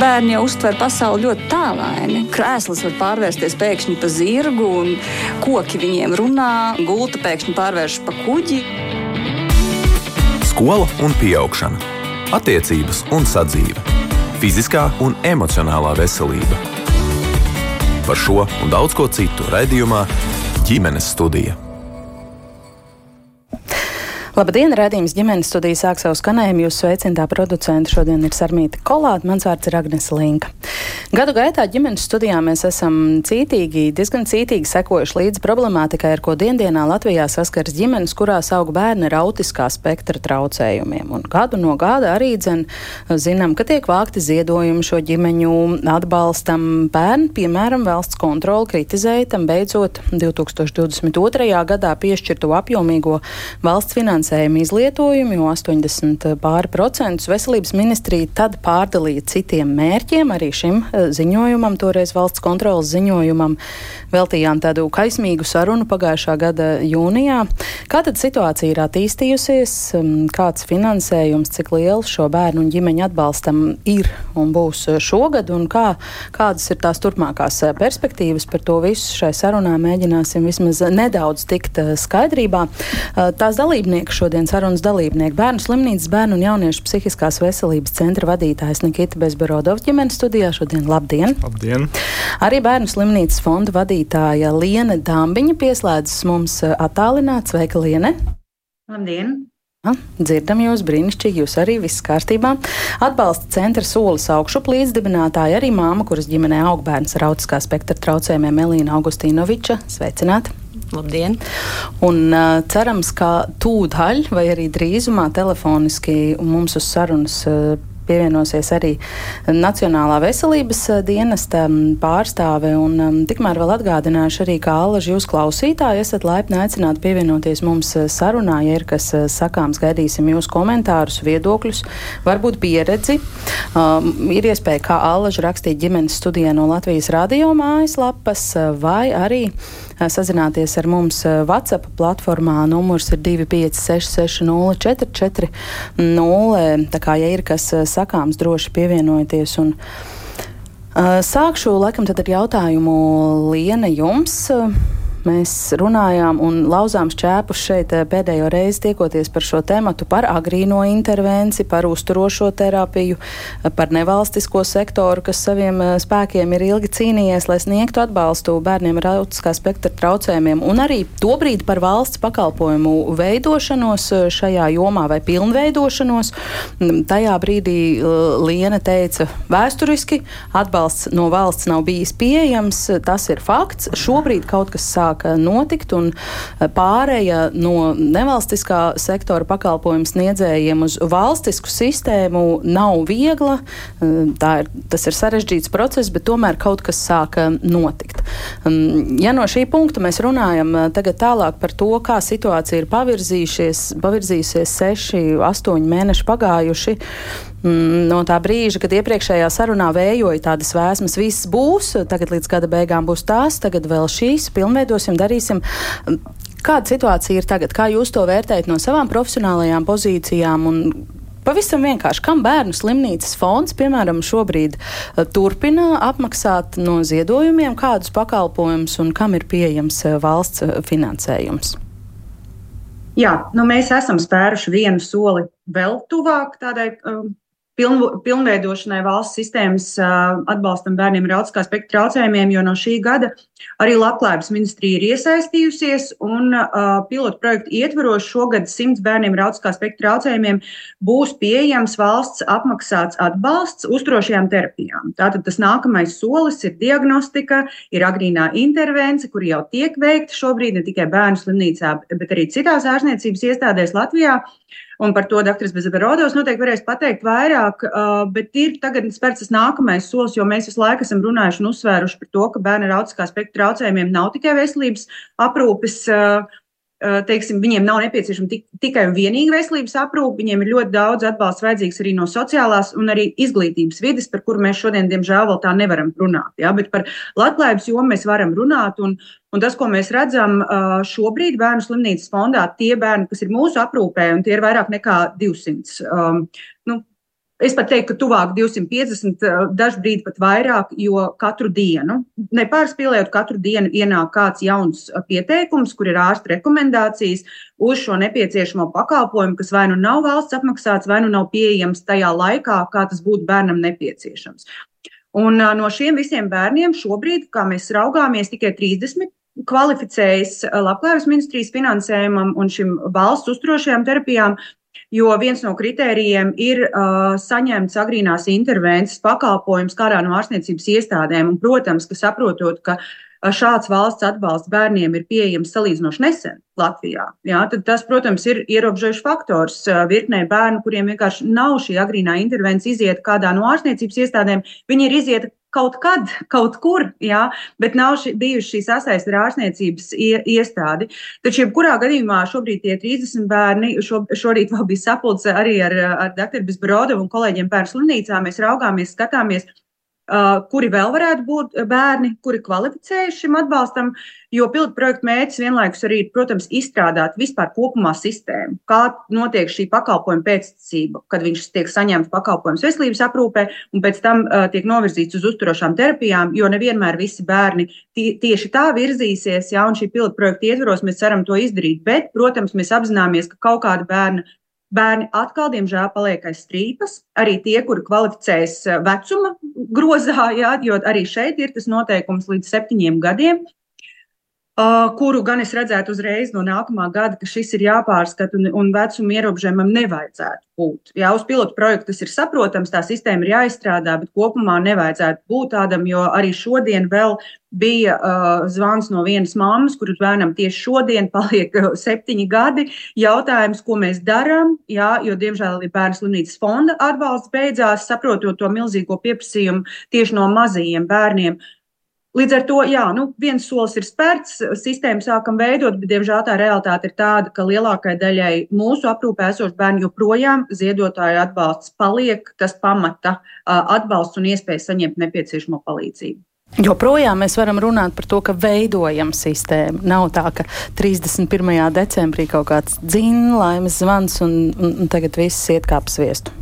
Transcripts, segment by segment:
Bērni jau uztver pasauli ļoti tālaini. Krēsls var pārvērsties pēkšņi par zirgu, un koki viņiem runā, gulta pēkšņi pārvēršas par kuģi. Skola un augšana, attiecības un sadzīve, fiziskā un emocionālā veselība. Par šo un daudz ko citu raidījumā ģimenes studija. Labdien, redzījums ģimenes studijā sāk savu skanējumu. Jūsu sveicinātā producenta šodien ir Sarmīta Kolāta, mans vārds ir Agnes Linka. Gadu gaitā ģimenes studijā mēs esam cītīgi, diezgan cītīgi sekojuši līdzi problemātikai, ar ko diendienā Latvijā saskars ģimenes, kurās aug bērni ar autiskā spektra traucējumiem. Un gadu no gada arī dzen, zinām, ka tiek vākti ziedojumi šo ģimeņu atbalstam. Bērni, piemēram, valsts kontroli kritizēja tam beidzot 2022. gadā piešķirto apjomīgo valsts finansējumu finansējuma izlietojumu, jo 80 pāri procentus veselības ministrija tad pārdalīja citiem mērķiem. Arī šim eh, ziņojumam, toreiz valsts kontrolas ziņojumam, veltījām tādu kaismīgu sarunu pagājušā gada jūnijā. Kā tad situācija ir attīstījusies, um, kāds finansējums, cik liels šo bērnu un ģimeņu atbalstam ir un būs šogad, un kā, kādas ir tās turpmākās eh, perspektīvas par to visu šai sarunā mēģināsim vismaz nedaudz tikt eh, skaidrībā. Tās dalībnieki Rīka šodien sarunas dalībnieki bērnu slimnīcas bērnu un jauniešu psihiskās veselības centra vadītājs Nikita Bezborodovs ģimenes studijā. Šodien labdien! Labdien! Arī bērnu slimnīcas fonda vadītāja Liene Dambiņa pieslēdzas mums attālināts. Sveika, Liene! Labdien! Ja, dzirdam jūs brīnišķīgi, jūs arī viss kārtībā. Atbalsta centra solis augšup līdzdibinātāja arī māma, kuras ģimenē aug bērns ar autiskā spektra traucējumiem Elīna Augustīnoviča. Sveicināti! Labdien! Un uh, cerams, ka tūdaļ vai arī drīzumā telefoniski mums uz sarunas uh, pievienosies arī Nacionālā veselības eh, dienesta pārstāve. Un, um, tikmēr vēl atgādināšu arī, kā Alaži jūs klausītāji esat laipni aicināti pievienoties mums eh, sarunā, ja ir kas eh, sakāms, gaidīsim jūsu komentārus, viedokļus, varbūt pieredzi. Um, ir iespēja, kā Alaži rakstīt ģimenes studijā no Latvijas radio mājaslapas vai arī sazināties ar mums WhatsApp platformā. Numurs ir 256-6044. Tā kā, ja ir kas sakāms, droši pievienojieties. Un, sākšu laikam ar jautājumu Liene jums. Mēs runājām un lauzām šķēpus šeit eh, pēdējo reizi tiekoties par šo tematu, par agrīno intervenciju, par uzturošo terapiju, eh, par nevalstisko sektoru, kas saviem eh, spēkiem ir ilgi cīnījies, lai sniegtu atbalstu bērniem ar autiskā spektra traucējumiem, un arī tobrīd par valsts pakalpojumu veidošanos šajā jomā vai pilnveidošanos. Mm, tajā brīdī Liena teica, vēsturiski atbalsts no valsts nav bijis pieejams, tas ir fakts. Šobrīd kaut kas sāk sāk notikt, un eh, pāreja no nevalstiskā sektora pakalpojumu sniedzējiem uz valstisku sistēmu nav viegla. Eh, ir, tas ir sarežģīts process, bet tomēr kaut kas sāka notikt. Um, ja no šī punkta mēs runājam eh, tagad tālāk par to, kā situācija ir pavirzījusies seši, astoņi mēneši pagājuši, Mm, no tā brīža, kad iepriekšējā sarunā vējoja tādas vēsmas, viss būs, tagad līdz gada beigām būs tās, tagad vēl šīs, pilnveidosim, darīsim. Kāda situācija ir tagad? Kā jūs to vērtējat no savām profesionālajām pozīcijām? Un Pavisam vienkārši, kam bērnu slimnīcas fonds, piemēram, šobrīd uh, turpina apmaksāt no ziedojumiem kādus pakalpojumus un kam ir pieejams uh, valsts uh, finansējums? Jā, nu mēs esam spēruši vienu soli vēl tuvāk tādai um, piln, pilnveidošanai valsts sistēmas atbalstam bērniem ar autiskā spektra traucējumiem, jo no šī gada arī Labklājības ministrija ir iesaistījusies un pilotu projektu ietvaros šogad simts bērniem ar autiskā spektra traucējumiem būs pieejams valsts apmaksāts atbalsts uzturošajām terapijām. Tātad tas nākamais solis ir diagnostika, ir agrīnā intervence, kur jau tiek veikta šobrīd ne tikai bērnu slimnīcā, bet arī citās ārstniecības iestādēs Latvijā. Un par to doktors Bezaberodos noteikti varēs pateikt vairāk, bet ir tagad spērts tas nākamais solis, jo mēs visu laiku esam runājuši un uzsvēruši par to, ka bērni ar autiskā spektra traucējumiem nav tikai veselības aprūpes teiksim, viņiem nav nepieciešama tik, tikai un vienīgi veselības aprūpe, viņiem ir ļoti daudz atbalsta vajadzīgs arī no sociālās un arī izglītības vidas, par kuru mēs šodien, diemžēl, vēl tā nevaram runāt. Ja? Bet par labklājības jomu mēs varam runāt. Un, un tas, ko mēs redzam eh, šobrīd bērnu slimnīcas fondā, tie bērni, kas ir mūsu aprūpē, un tie ir vairāk nekā 200. Um, nu, Es pat teiktu, ka tuvāk 250, dažbrīd pat vairāk, jo katru dienu, nepārspīlējot, katru dienu ienāk kāds jauns pieteikums, kur ir ārsta rekomendācijas uz šo nepieciešamo pakalpojumu, kas vai nu nav valsts apmaksāts, vai nu nav pieejams tajā laikā, kā tas būtu bērnam nepieciešams. Un no šiem visiem bērniem šobrīd, kā mēs raugāmies, tikai 30 kvalificējas Labklājības ministrijas finansējumam un šim valsts uzturošajām terapijām, jo viens no kritērijiem ir uh, saņemts agrīnās intervences pakalpojums kādā no ārstniecības iestādēm. Un, protams, ka saprotot, ka šāds valsts atbalsts bērniem ir pieejams salīdzinoši nesen Latvijā, jā, tas, protams, ir ierobežojuši faktors virknē bērnu, kuriem vienkārši nav šī agrīnā intervence iziet kādā no ārstniecības iestādēm. Viņi ir iziet kaut kad, kaut kur, jā, bet nav ši, bijuši šī sasaiste ar ārstniecības iestādi. Taču, jebkurā gadījumā, šobrīd tie 30 bērni, šo, šorīt vēl bija sapulce arī ar, ar dr. Bisbrodovu un kolēģiem bērnu slimnīcā. Mēs raugāmies, skatāmies, kuri vēl varētu būt bērni, kuri kvalificējas šim atbalstam, jo pilotu projekta mērķis vienlaikus arī ir, protams, izstrādāt vispār kopumā sistēmu, kā notiek šī pakalpojuma pēctecība, kad viņš tiek saņemts pakalpojums veselības aprūpē un pēc tam uh, tiek novirzīts uz uzturošām terapijām, jo nevienmēr visi bērni tie, tieši tā virzīsies, ja un šī pilotu projekta ietvaros mēs ceram to izdarīt, bet, protams, mēs apzināmies, ka kaut kāda bērna Bērni atkal, diemžēl, paliek aiz strīpas. Arī tie, kuri kvalificējas eh, vecuma grozā, jā, jo arī šeit ir tas noteikums līdz septiņiem gadiem. Kuru gan es redzētu uzreiz no nākamā gada, ka šis ir jāpārskata un, un vecuma ierobežojumam nevajadzētu būt. Jā, uz pilotu projektu tas ir saprotams, tā sistēma ir jāizstrādā, bet kopumā nevajadzētu būt tādam, jo arī šodien vēl bija uh, zvans no vienas mammas, kuras bērnam tieši šodien paliek uh, septiņi gadi. Jautājums, ko mēs darām, jā, jo diemžēl arī bērnu slimnīcas fonda atbalsts beidzās, saprotot to milzīgo pieprasījumu tieši no mazajiem bērniem. Uh, Līdz ar to, jā, nu, viens solis ir spērts, sistēmu sākam veidot, bet, diemžēl, tā realitāte ir tāda, ka lielākajai daļai mūsu aprūpē esošu bērnu joprojām ziedotāju atbalsts paliek tas pamata atbalsts un iespēja saņemt nepieciešamo palīdzību. Joprojām mēs varam runāt par to, ka veidojam sistēmu. Nav tā, ka 31. decembrī kaut kāds dzina, laimes zvans un, un, un tagad viss iet kā pa sviestu.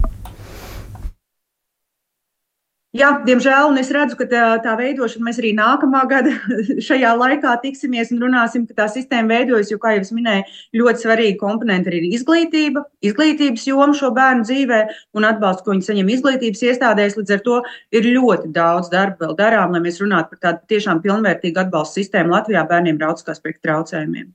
Jā, diemžēl, un es redzu, ka tā, tā veidošana mēs arī nākamā gada šajā laikā tiksimies un runāsim, ka tā sistēma veidojas, jo, kā jau es minēju, ļoti svarīga komponenta ir izglītība, izglītības joma šo bērnu dzīvē un atbalsts, ko viņi saņem izglītības iestādēs. Līdz ar to ir ļoti daudz darba vēl darām, lai mēs runātu par tādu tiešām pilnvērtīgu atbalstu sistēmu Latvijā bērniem ar autiskā spektra traucējumiem.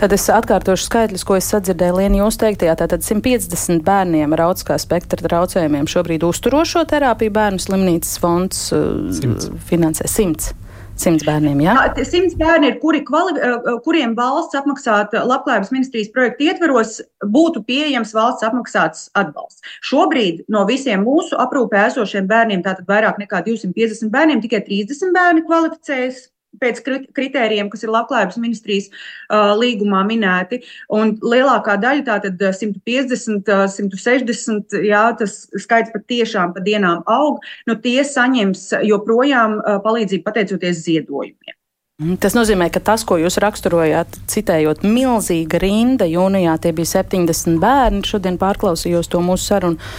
Tad es atkārtošu skaitļus, ko es sadzirdēju Lienu jūs teiktajā. Tātad 150 bērniem ar autiskā spektra traucējumiem šobrīd uzturošo terapiju bērnu slimnīcas fonds uh, finansē 100. Simts bērniem, jā? Ja? Simts bērni ir, kuri kvali, uh, kuriem valsts apmaksāta labklājības ministrijas projekta ietveros, būtu pieejams valsts apmaksāts atbalsts. Šobrīd no visiem mūsu aprūpē esošiem bērniem, tātad vairāk nekā 250 bērniem, tikai 30 bērni kvalificējas pēc kritērijiem, kas ir Labklājības ministrijas uh, līgumā minēti. Un lielākā daļa, tātad 150, 160, jā, tas skaits pat tiešām pa dienām aug, nu tie saņems joprojām uh, palīdzību pateicoties ziedojumiem. Mm, tas nozīmē, ka tas, ko jūs raksturojāt, citējot milzīga rinda, jūnijā tie bija 70 bērni, šodien pārklausījos to mūsu sarunu,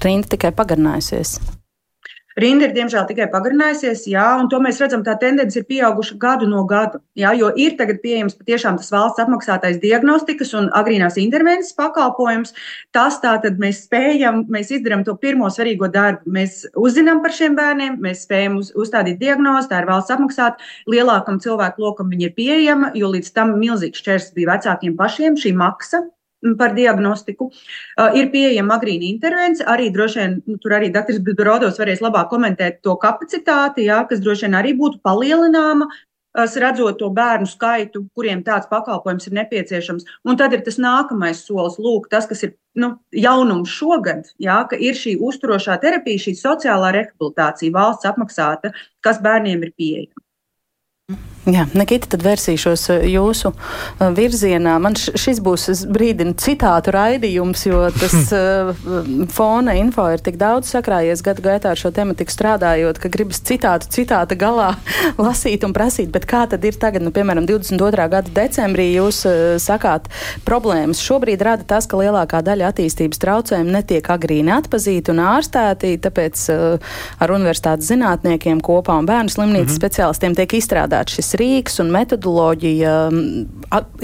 rinda tikai pagarinājusies. Rinda ir, diemžēl, tikai pagarinājusies, jā, un to mēs redzam, tā tendence ir pieauguša gadu no gada. Jā, jo ir tagad pieejams patiešām tas valsts apmaksātais diagnostikas un agrīnās intervences pakalpojums. Tas tātad mēs spējam, mēs izdarām to pirmo svarīgo darbu. Mēs uzzinām par šiem bērniem, mēs spējam uz, uzstādīt diagnozi, tā ir valsts apmaksāta. Lielākam cilvēku lokam viņa ir pieejama, jo līdz tam milzīgs šķērs bija vecākiem pašiem šī maksa par diagnostiku. Uh, ir pieejama agrīna intervence, arī droši vien nu, tur arī dr. Bidorovs varēs labāk komentēt to kapacitāti, jā, kas droši vien arī būtu palielināma. Redzot to bērnu skaitu, kuriem tāds pakalpojums ir nepieciešams. Un tad ir tas nākamais solis, lūk, tas, kas ir nu, jaunums šogad, jā, ka ir šī uzturošā terapija, šī sociālā rehabilitācija valsts apmaksāta, kas bērniem ir pieejama. Jā, Nikita, tad vērsīšos eh, jūsu eh, virzienā. Man šis būs brīdina citātu raidījums, jo tas uh, fona info ir tik daudz sakrājies gadu gaitā ar šo tematiku strādājot, ka gribas citātu citāta galā lasīt un prasīt. Bet kā tad ir tagad, nu, piemēram, 22. gada decembrī jūs sakāt problēmas? Šobrīd rada tas, ka lielākā daļa attīstības traucējumu netiek agrīni atpazīti un ārstēti, tāpēc ar universitātes zinātniekiem kopā un bērnu slimnīcas mm -hmm. speciālistiem tiek izstrādāts šis rīks un metodoloģija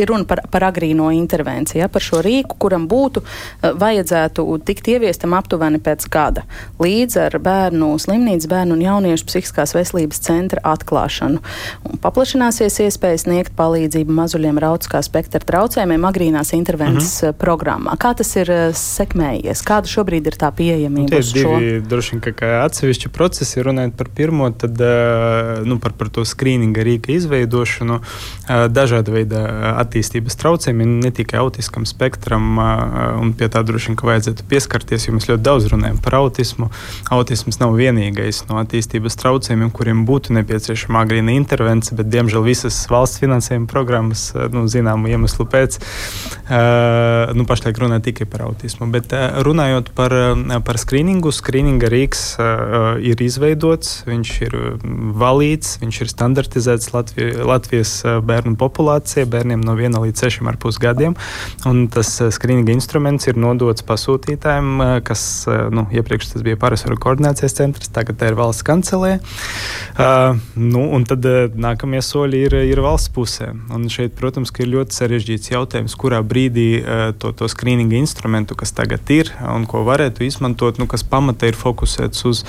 ir runa par, par agrīno intervenciju, ja, par šo rīku, kuram būtu e, vajadzētu tikt ieviestam aptuveni pēc gada, līdz ar bērnu slimnīcas, bērnu un jauniešu psihiskās veselības centra atklāšanu. Un paplašināsies iespējas sniegt palīdzību mazuļiem ar autiskā spektra traucējumiem agrīnās intervences mm -hmm. programmā. Kā tas ir e, sekmējies? Kāda šobrīd ir tā pieejamība? Nu, tie ir divi droši vien kā atsevišķi procesi. Runājot par pirmo, tad nu, par, par to skrīninga rīka izveidošanu dažāda veida attīstības traucējumiem, ne tikai autiskam spektram, pie tā droši vien vajadzētu pieskarties, jo mēs ļoti daudz runājam par autismu. Autisms nav vienīgais no attīstības traucējumiem, kuriem būtu nepieciešama agrīna intervence, bet diemžēl visas valsts finansējuma programmas, nu, zināmu iemeslu pēc, nu, pašlaik runā tikai par autismu. Bet runājot par, par skrīningu, skrīninga rīks ir izveidots, viņš ir valīts, viņš ir standartizēts Latvijas Latvijas, Latvijas bērnu populācija, bērniem no 1 līdz 6,5 gadiem. Tas skrīninga instruments ir nodots pasūtītājiem, kas nu, iepriekš tas bija Parasaru koordinācijas centrs, tagad tā ir valsts kancelē. Uh, nu, tad nākamie soļi ir, ir valsts pusē. Un šeit, protams, ir ļoti sarežģīts jautājums, kurā brīdī uh, to, to skrīninga instrumentu, kas tagad ir un ko varētu izmantot, nu, kas pamata ir fokusēts uz,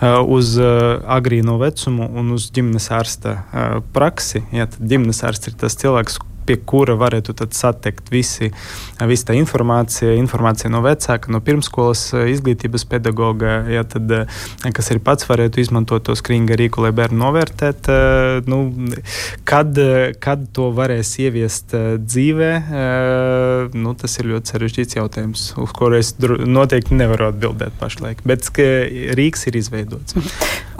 uh, uz agrīno vecumu un uz ģimenes ārsta praksi. Ja, ģimenes ārsts ir tas cilvēks, pie kura varētu satikt visi, visa tā informācija, informācija no vecāka, no pirmskolas izglītības pedagoga, ja, tad, kas arī pats varētu izmantot to skrīninga rīku, lai bērnu novērtēt. Nu, kad, kad to varēs ieviest dzīvē, nu, tas ir ļoti sarežģīts jautājums, uz kuru es noteikti nevaru atbildēt pašlaik. Bet rīks ir izveidots.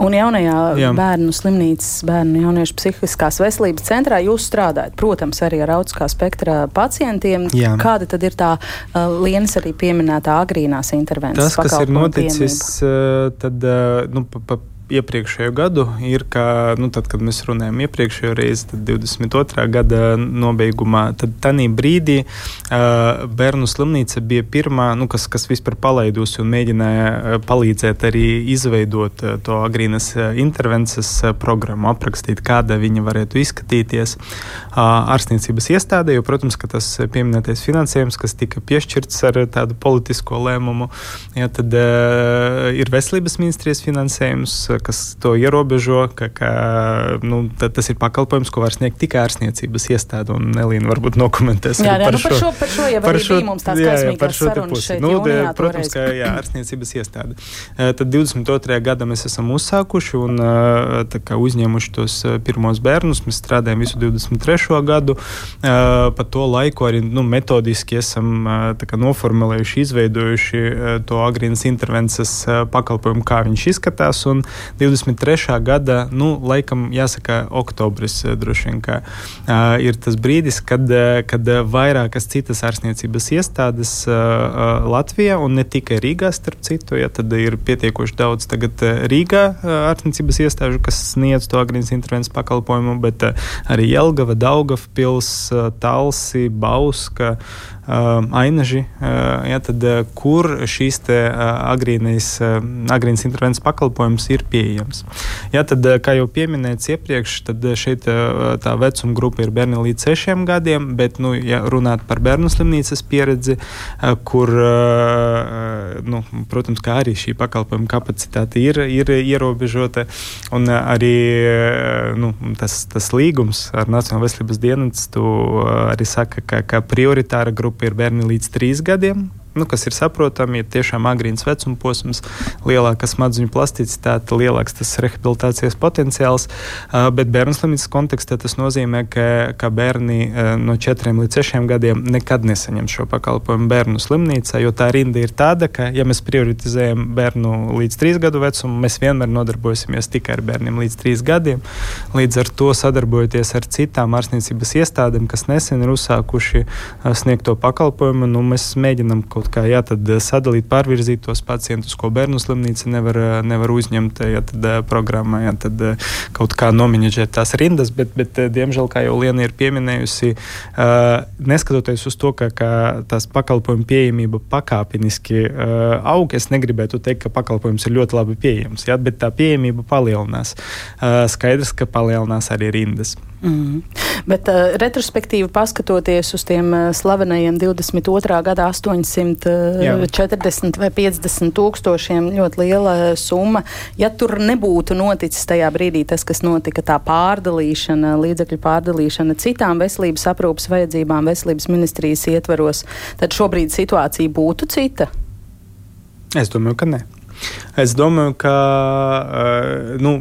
Un jaunajā Jā. bērnu slimnīcas, bērnu jauniešu psihiskās veselības centrā jūs strādājat, protams, arī ar autiskā spektra pacientiem. Jā. Kāda tad ir tā uh, lienas arī pieminētā agrīnās intervences? Tas, kas ir noticis, uh, tad uh, nu, pa, pa, iepriekšējo gadu ir, ka, nu, tad, kad mēs runājam iepriekšējo reizi, tad 22. gada nobeigumā, tad tajā brīdī uh, bērnu slimnīca bija pirmā, nu, kas, kas vispār palaidusi un mēģināja palīdzēt arī izveidot to agrīnas intervences programmu, aprakstīt, kāda viņa varētu izskatīties uh, ārstniecības iestādē, jo, protams, ka tas pieminētais finansējums, kas tika piešķirts ar tādu politisko lēmumu, ja, tad uh, ir veselības ministrijas finansējums, kas to ierobežo, ka, ka nu, tas ir pakalpojums, ko var sniegt tikai ārstniecības iestāde. Un Elīna varbūt nokomentēs jā, jā, par, nu, par, šo, par šo jau par šo, bija mums tāds jā, jā, par šo pusi. Nu, jūnijā, protams, ka jā, ārstniecības iestāde. Tad 22. gada mēs esam uzsākuši un kā, uzņēmuši tos pirmos bērnus. Mēs strādājam visu 23. gadu. Pa to laiku arī nu, metodiski esam kā, noformulējuši, izveidojuši to agrīnas intervences pakalpojumu, kā viņš izskatās. Un 23. gada, nu, laikam, jāsaka, oktobris eh, droši vien, ka uh, ir tas brīdis, kad, eh, kad vairākas citas ārstniecības iestādes uh, Latvijā, un ne tikai Rīgā, starp citu, ja tad ir pietiekoši daudz tagad Rīgā ārstniecības iestāžu, kas sniedz to agrīnas intervences pakalpojumu, bet uh, arī Jelgava, Daugavpils, Talsi, Bauska, uh, ainaži, uh, ja, tad, uh, kur šīs agrīnais, agrīnas intervences pakalpojums ir pieejams. Ja, tad, kā jau pieminēts iepriekš, tad šeit tā vecuma grupa ir bērni līdz sešiem gadiem, bet, nu, ja runāt par bērnu slimnīcas pieredzi, kur, nu, protams, kā arī šī pakalpojuma kapacitāte ir, ir ierobežota, un arī nu, tas, tas līgums ar Nacionālo veselības dienestu arī saka, ka, ka prioritāra grupa grupa ir bērni līdz 3 gadiem. Nu, kas ir saprotami, ir tiešām agrīns vecuma posms, lielāka smadzeņu plasticitāte, lielāks tas rehabilitācijas potenciāls. Bet bērnu slimnīcas kontekstā tas nozīmē, ka, ka bērni no 4 līdz 6 gadiem nekad nesaņem šo pakalpojumu bērnu slimnīcā, jo tā rinda ir tāda, ka, ja mēs prioritizējam bērnu līdz 3 gadu vecumu, mēs vienmēr nodarbosimies tikai ar bērniem līdz 3 gadiem. Līdz ar to sadarbojoties ar citām ārstniecības iestādēm, kas nesen ir uzsākuši sniegt to pakalpojumu, nu, mēs mēģinām kaut kā jā, sadalīt, pārvirzīt tos pacientus, ko bērnu slimnīca nevar, nevar uzņemt jā, tad, programmā, jā, tad kaut kā nomiņģēt tās rindas, bet, bet diemžēl, kā jau Liena ir pieminējusi, neskatoties uz to, ka, ka tās pakalpojumu pieejamība pakāpeniski aug, es negribētu teikt, ka pakalpojums ir ļoti labi pieejams, jā, bet tā pieejamība palielinās. Skaidrs, ka palielinās arī rindas. Mm. Bet uh, retrospektīvi paskatoties uz tiem uh, slavenajiem 22. gada 840 Jā. vai 50 tūkstošiem, ļoti liela summa. Ja tur nebūtu noticis tajā brīdī tas, kas notika, tā pārdalīšana, līdzekļu pārdalīšana citām veselības aprūpas vajadzībām veselības ministrijas ietvaros, tad šobrīd situācija būtu cita? Es domāju, ka ne. Es domāju, ka. Uh, nu,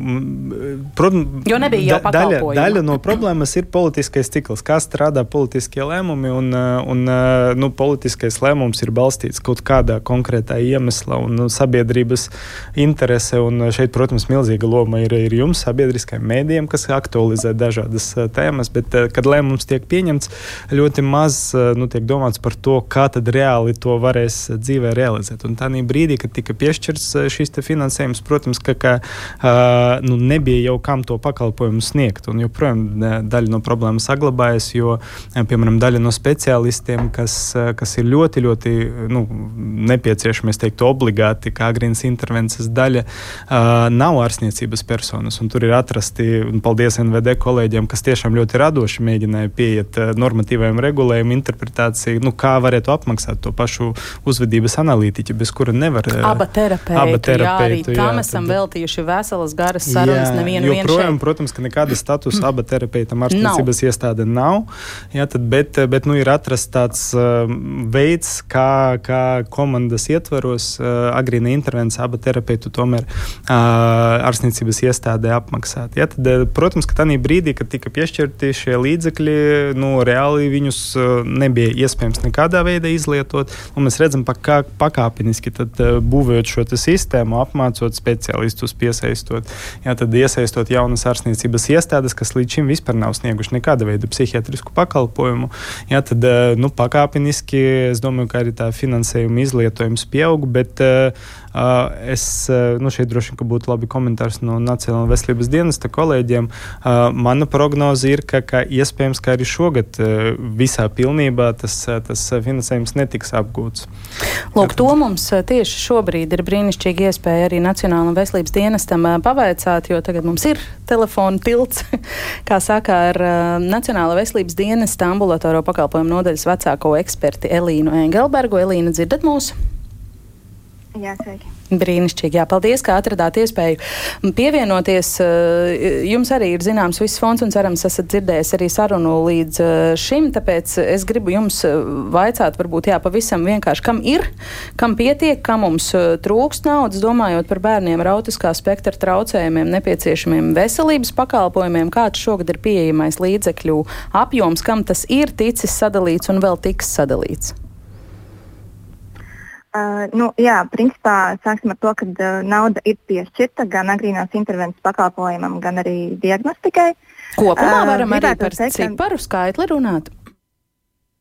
protams, jo nebija jau daļa, daļa no problēmas ir politiskais cikls, kā strādā politiskie lēmumi. Un, eh, un eh, nu, politiskais lēmums ir balstīts kaut kādā konkrētā iemesla un nu, sabiedrības interese. Un šeit, protams, milzīga loma ir, ir jums, sabiedriskajiem mēdījiem, kas aktualizē dažādas tēmas. Bet, kad lēmums tiek pieņemts, ļoti maz nu, tiek domāts par to, kā tad reāli to varēs dzīvē realizēt. Un tā brīdī, kad tika piešķirts šis finansējums, protams, ka, ka nu, nebija jau kam to pakalpojumu sniegt. Un joprojām daļa no problēmas saglabājas, jo, piemēram, daļa no speciālistiem, kas, kas ir ļoti, ļoti nu, nepieciešami, es teiktu, obligāti, kā agrīnas intervences daļa, nav ārstniecības personas. Tur ir atrasti, un paldies NVD kolēģiem, kas tiešām ļoti radoši mēģināja pieiet normatīvajam regulējumam, interpretācijai, nu, kā varētu apmaksāt to pašu uzvedības analītiķi, bez kura nevar. Aba terapeitu terapeitu. Jā, jā, tam esam tad... veltījuši veselas garas sarunas. Jā, nevienu joprojām, protams, ka nekāda statusa aba terapeitam ārstniecības iestāde nav. Jā, tad, bet, bet nu, ir atrasts tāds uh, veids, kā, kā komandas ietvaros uh, agrīna intervences aba terapeitu tomēr uh, ārstniecības iestādē apmaksāt. Jā, tad, uh, protams, ka tajā brīdī, kad tika piešķirti šie līdzekļi, nu, reāli viņus uh, nebija iespējams nekādā veidā izlietot. Mēs redzam, pa kā, pakāpeniski tad, uh, būvējot šo sistēmu, apmācot speciālistus, piesaistot, jā, tad iesaistot jaunas ārstniecības iestādes, kas līdz šim vispār nav snieguši nekāda veida psihiatrisku pakalpojumu. Jā, tad eh, nu, pakāpeniski es domāju, ka arī tā finansējuma izlietojums pieaug, bet uh, Es nu, šeit droši vien būtu labi komentārs no Nacionālās veselības dienesta kolēģiem. Mana prognoze ir, ka, ka iespējams, ka arī šogad visā pilnībā tas, tas finansējums netiks apgūts. Lūk, to mums tieši šobrīd ir brīnišķīgi iespēja arī Nacionālajam veselības dienestam pavaicāt, jo tagad mums ir telefona tilts, kā saka, ar Nacionālo veselības dienesta ambulatoro pakalpojumu nodaļas vecāko eksperti Elīnu Engelbergu. Elīna, dzirdat mūsu? Jā, sveiki. Brīnišķīgi. Jā, paldies, ka atradāt iespēju pievienoties. Eh, jums arī ir zināms viss fonds un cerams, esat dzirdējis arī sarunu līdz eh, šim. Tāpēc es gribu jums eh, vaicāt, varbūt jā, pavisam vienkārši, kam ir, kam pietiek, kam mums trūkst naudas, domājot par bērniem ar autiskā spektra traucējumiem, nepieciešamiem veselības pakalpojumiem, kāds šogad ir pieejamais līdzekļu apjoms, kam tas ir ticis sadalīts un vēl tiks sadalīts. Uh, nu, jā, principā sāksim ar to, ka uh, nauda ir piešķirta gan agrīnās intervences pakalpojumam, gan arī diagnostikai. Kopumā uh, varam uh, arī par teikt, ciparu skaitli runāt.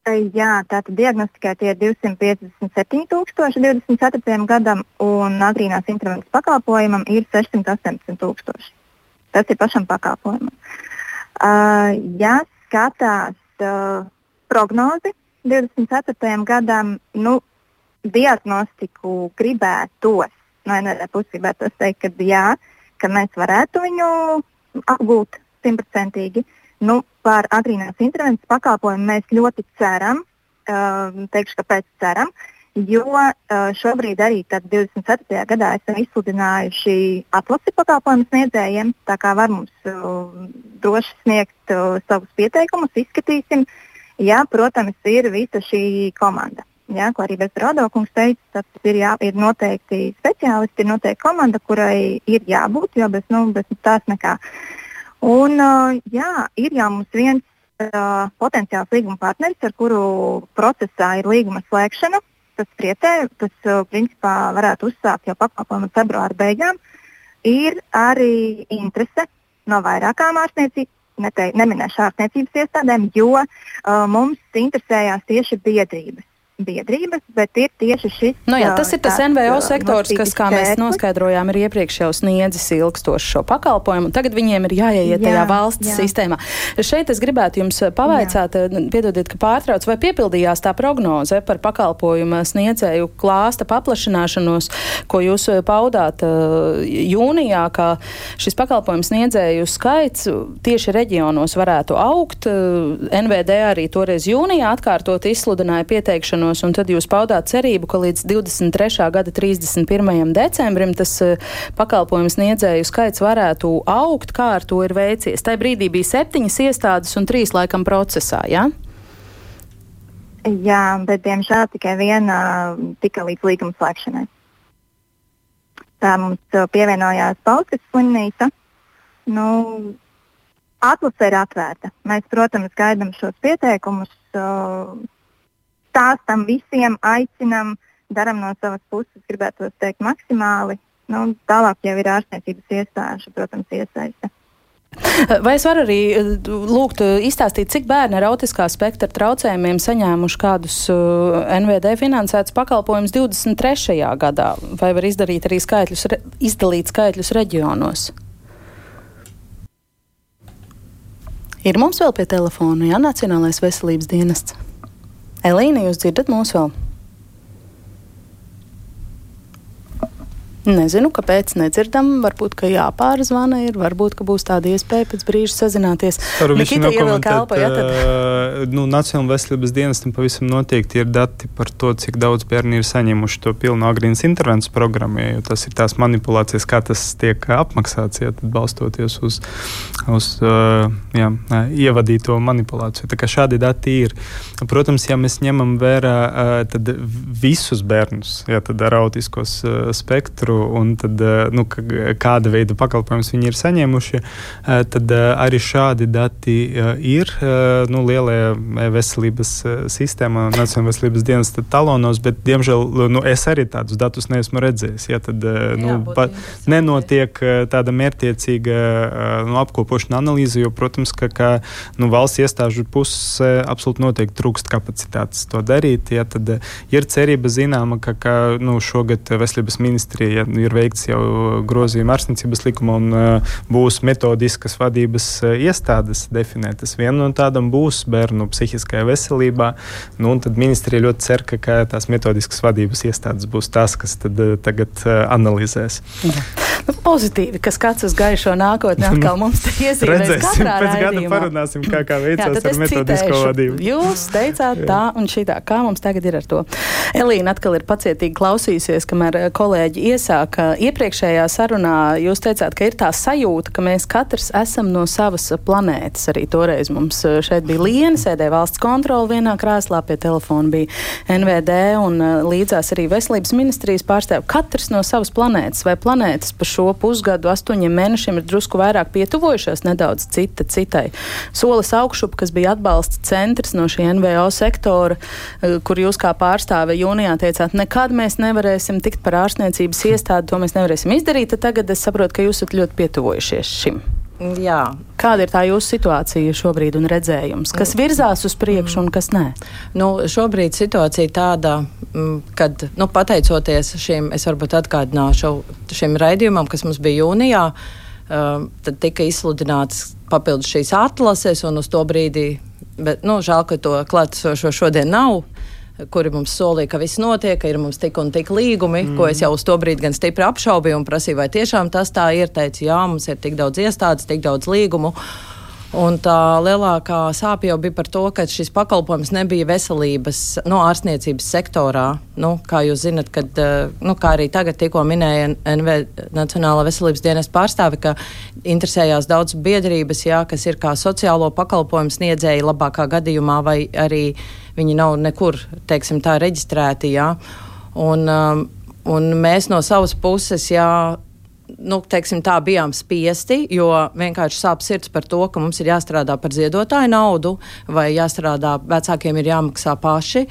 Uh, jā, tātad diagnostikai tie ir 257 tūkstoši 24. gadam, un agrīnās intervences pakalpojumam ir 618 tūkstoši. Tas ir pašam pakalpojumam. Uh, ja skatās uh, prognozi 24. gadam, nu, diagnostiku gribētos, no vienai puses gribētos teikt, ka jā, ka mēs varētu viņu apgūt simtprocentīgi. Nu, par agrīnās intervences pakalpojumu mēs ļoti ceram, uh, teikšu, kāpēc ceram, jo uh, šobrīd arī 24. gadā esam izsludinājuši atlasi pakalpojumu sniedzējiem, tā kā var mums uh, droši sniegt uh, savus pieteikumus, izskatīsim. Jā, protams, ir visa šī komanda. Jā, ko arī Bezradokungs teica, tad ir, jā, ir noteikti speciālisti, ir noteikti komanda, kurai ir jābūt, jo bez, nu, bez tās nekā. Un, uh, jā, ir jau mums viens uh, potenciāls līguma partneris, ar kuru procesā ir līguma slēgšana. Tas prietē, tas uh, principā varētu uzsākt jau pakalpojumu februāra beigām. Ir arī interese no vairākām ārstniecības neminēšu ārstniecības iestādēm, jo uh, mums interesējās tieši biedrības biedrības, bet ir tieši šis. Nu jā, tas ir tas NVO sektors, kas, kā mēs noskaidrojām, ir iepriekš jau sniedzis ilgstošu šo pakalpojumu. Tagad viņiem ir jāieiet jā, tajā valsts jā. sistēmā. Šeit es gribētu jums pavaicāt, jā. piedodiet, ka pārtrauc, vai piepildījās tā prognoze par pakalpojumu sniedzēju klāsta paplašināšanos, ko jūs paudāt jūnijā, ka šis pakalpojumu sniedzēju skaits tieši reģionos varētu augt. NVD arī toreiz jūnijā atkārtot izsludināja pieteikšanos terminos, un tad jūs paudāt cerību, ka līdz 23. gada 31. decembrim tas eh, pakalpojums sniedzēju skaits varētu augt, kā ar to ir veicies. Tai brīdī bija septiņas iestādes un trīs laikam procesā, jā? Ja? Jā, bet diemžēl tikai viena tika līdz līguma slēgšanai. Tā mums eh, pievienojās Baltijas slimnīca. Nu, atlase ir atvērta. Mēs, protams, gaidām šos pieteikumus. Stāstam visiem, aicinam, darām no savas puses, gribētu teikt, maksimāli. Nu, tālāk jau ir ārstniecības iestāžu, protams, iesaiste. Vai es varu arī eh, lūgt eh, izstāstīt, cik bērni ar autiskā spektra traucējumiem saņēmuši kādus eh, NVD finansētus pakalpojumus 23. gadā? Vai var izdarīt arī skaitļus, izdalīt skaitļus reģionos? Ir mums vēl pie telefona, jā, Nacionālais veselības dienests. Elīna, jūs dzirdat mūs vēl? Nezinu, kāpēc nedzirdam. Varbūt, ka jāpārzvana ir, varbūt, ka būs tāda iespēja pēc brīža sazināties. Varu Nikita ievilk elpo, ja tad? Uh, nu, Nacionāla veselības dienestam pavisam noteikti ir dati par to, cik daudz bērni ir saņēmuši to pilnu agrīnas intervences programmu, jo tas ir tās manipulācijas, kā tas tiek apmaksāts, ja tad balstoties uz, uz uh, jā, ievadīto manipulāciju. Tā kā šādi dati ir. Protams, ja mēs ņemam vērā uh, visus bērnus, ja tad ar autiskos uh, spektru, spektru un tad, eh, nu, kāda veida pakalpojumus viņi ir saņēmuši, eh, tad eh, arī šādi dati ir nu, lielajā veselības sistēmā, Nacionālajā veselības dienas talonos, bet, diemžēl, nu, es arī tādus datus neesmu redzējis. Ja, tad nu, Jā, nenotiek tāda mērķiecīga nu, apkopošana analīze, jo, protams, ka, ka nu, valsts iestāžu pusē absolūti noteikti trūkst kapacitātes to darīt. Ja, tad ir cerība zināma, ka, ka nu, šogad veselības ministrija ja ir veikts jau grozījuma ārstniecības likuma un uh, būs metodiskas vadības uh, iestādes definētas. Viena no tādām būs bērnu psihiskajā veselībā. Nu, tad ministrija ļoti cer, ka, ka tās metodiskas vadības iestādes būs tās, kas tad, uh, tagad analizēs. Ja. Nu, pozitīvi, ka skats uz gaišo nākotni atkal mums te iezīmēs. Pēc gada parunāsim, kā, kā veicās Jā, ar metodisko citēšu. vadību. Jūs teicāt tā un šitā. Kā mums tagad ir ar to? Elīna atkal ir pacietīgi klausījusies, kamēr kolēģi iesaka īsāk. Iepriekšējā sarunā jūs teicāt, ka ir tā sajūta, ka mēs katrs esam no savas planētas. Arī toreiz mums šeit bija Liena, sēdēja valsts kontrola vienā krēslā, pie telefona bija NVD un līdzās arī veselības ministrijas pārstāvja. Katrs no savas planētas vai planētas pa šo pusgadu, astoņiem mēnešiem ir drusku vairāk pietuvojušās nedaudz cita citai. Solis augšup, kas bija atbalsta centrs no šī NVO sektora, kur jūs kā pārstāve jūnijā teicāt, nekad mēs nevarēsim tikt par ārstniecības iestādi iestādi to mēs nevarēsim izdarīt, tad tagad es saprotu, ka jūs esat ļoti pietuvojušies šim. Jā. Kāda ir tā jūsu situācija šobrīd un redzējums? Kas virzās uz priekšu un kas nē? Nu, šobrīd situācija tāda, mm, kad nu, pateicoties šim, es varbūt atgādināšu šim raidījumam, kas mums bija jūnijā, uh, tad tika izsludināts papildus šīs atlases un uz to brīdi, bet nu, žēl, ka to klātesošo šodien nav kuri mums solīja, ka viss notiek, ka ir mums tik un tik līgumi, mm. ko es jau uz to brīdi gan stipri apšaubīju un prasīju, vai tiešām tas tā ir. Teicu, jā, mums ir tik daudz iestādes, tik daudz līgumu. Un tā lielākā sāpe jau bija par to, ka šis pakalpojums nebija veselības, no nu, ārstniecības sektorā. Nu, kā jūs zinat, kad, eh, nu, kā arī tagad tikko minēja NV Nacionālā veselības dienas pārstāve, ka interesējās daudz biedrības, jā, kas ir kā sociālo pakalpojumu sniedzēji labākā gadījumā, vai arī viņi nav nekur, teiksim, tā reģistrēti, jā. Un, um, un mēs no savas puses, jā, nu, teiksim, tā bijām spiesti, jo vienkārši sāp sirds par to, ka mums ir jāstrādā par ziedotāju naudu vai jāstrādā, vecākiem ir jāmaksā paši.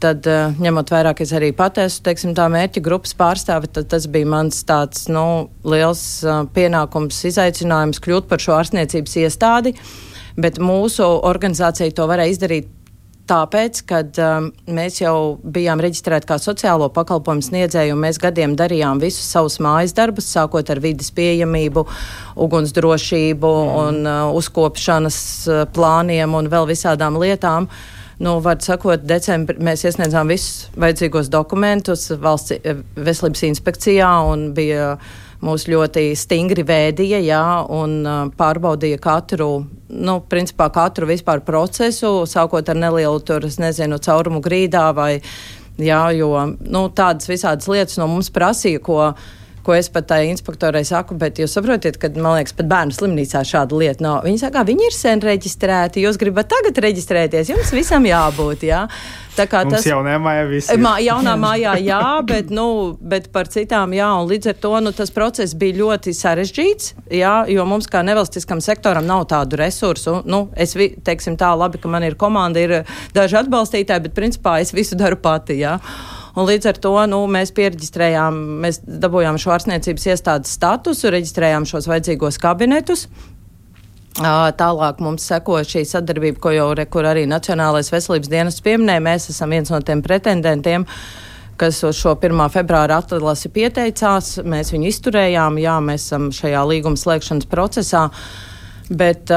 Tad, uh, ņemot vērā, ka es arī pateicu, teiksim, tā mērķa grupas pārstāve, tad tas bija mans tāds nu, liels uh, pienākums, izaicinājums kļūt par šo ārstniecības iestādi. Bet mūsu organizācija to varēja izdarīt tāpēc, ka um, mēs jau bijām reģistrēti kā sociālo pakalpojumu sniedzēju, un mēs gadiem darījām visus savus mājas darbus, sākot ar vidas pieejamību, ugunsdrošību mm. un uh, uzkopšanas uh, plāniem un vēl visādām lietām. Nu, var sakot, decembrī mēs iesniedzām visus vajadzīgos dokumentus valsts eh, veselības inspekcijā un bija uh, mūs ļoti stingri vēdīja jā, un pārbaudīja katru, nu, principā katru vispār procesu, sākot ar nelielu tur, nezinu, caurumu grīdā vai, jā, jo, nu, tādas visādas lietas no mums prasīja, ko ko es pat tai inspektorai saku, bet jūs saprotiet, ka, man liekas, pat bērnu slimnīcā šāda lieta nav. Viņi saka, viņi ir sen reģistrēti, jūs gribat tagad reģistrēties, jums visam jābūt, jā. Tā kā Mums tas jaunā mājā viss. Mā, jaunā mājā jā, bet, nu, bet par citām jā, un līdz ar to nu, tas process bija ļoti sarežģīts, jā, jo mums kā nevalstiskam sektoram nav tādu resursu. Nu, es teiksim tā, labi, ka man ir komanda, ir daži atbalstītāji, bet principā es visu daru pati, jā. Un līdz ar to nu, mēs pierģistrējām, mēs dabūjām šo ārstniecības iestādes statusu, reģistrējām šos vajadzīgos kabinetus. Tālāk mums seko šī sadarbība, ko jau re, arī Nacionālais veselības dienas pieminēja. Mēs esam viens no tiem pretendentiem, kas uz šo 1. februāra atlasi pieteicās. Mēs viņu izturējām, jā, mēs esam šajā līguma slēgšanas procesā. Bet,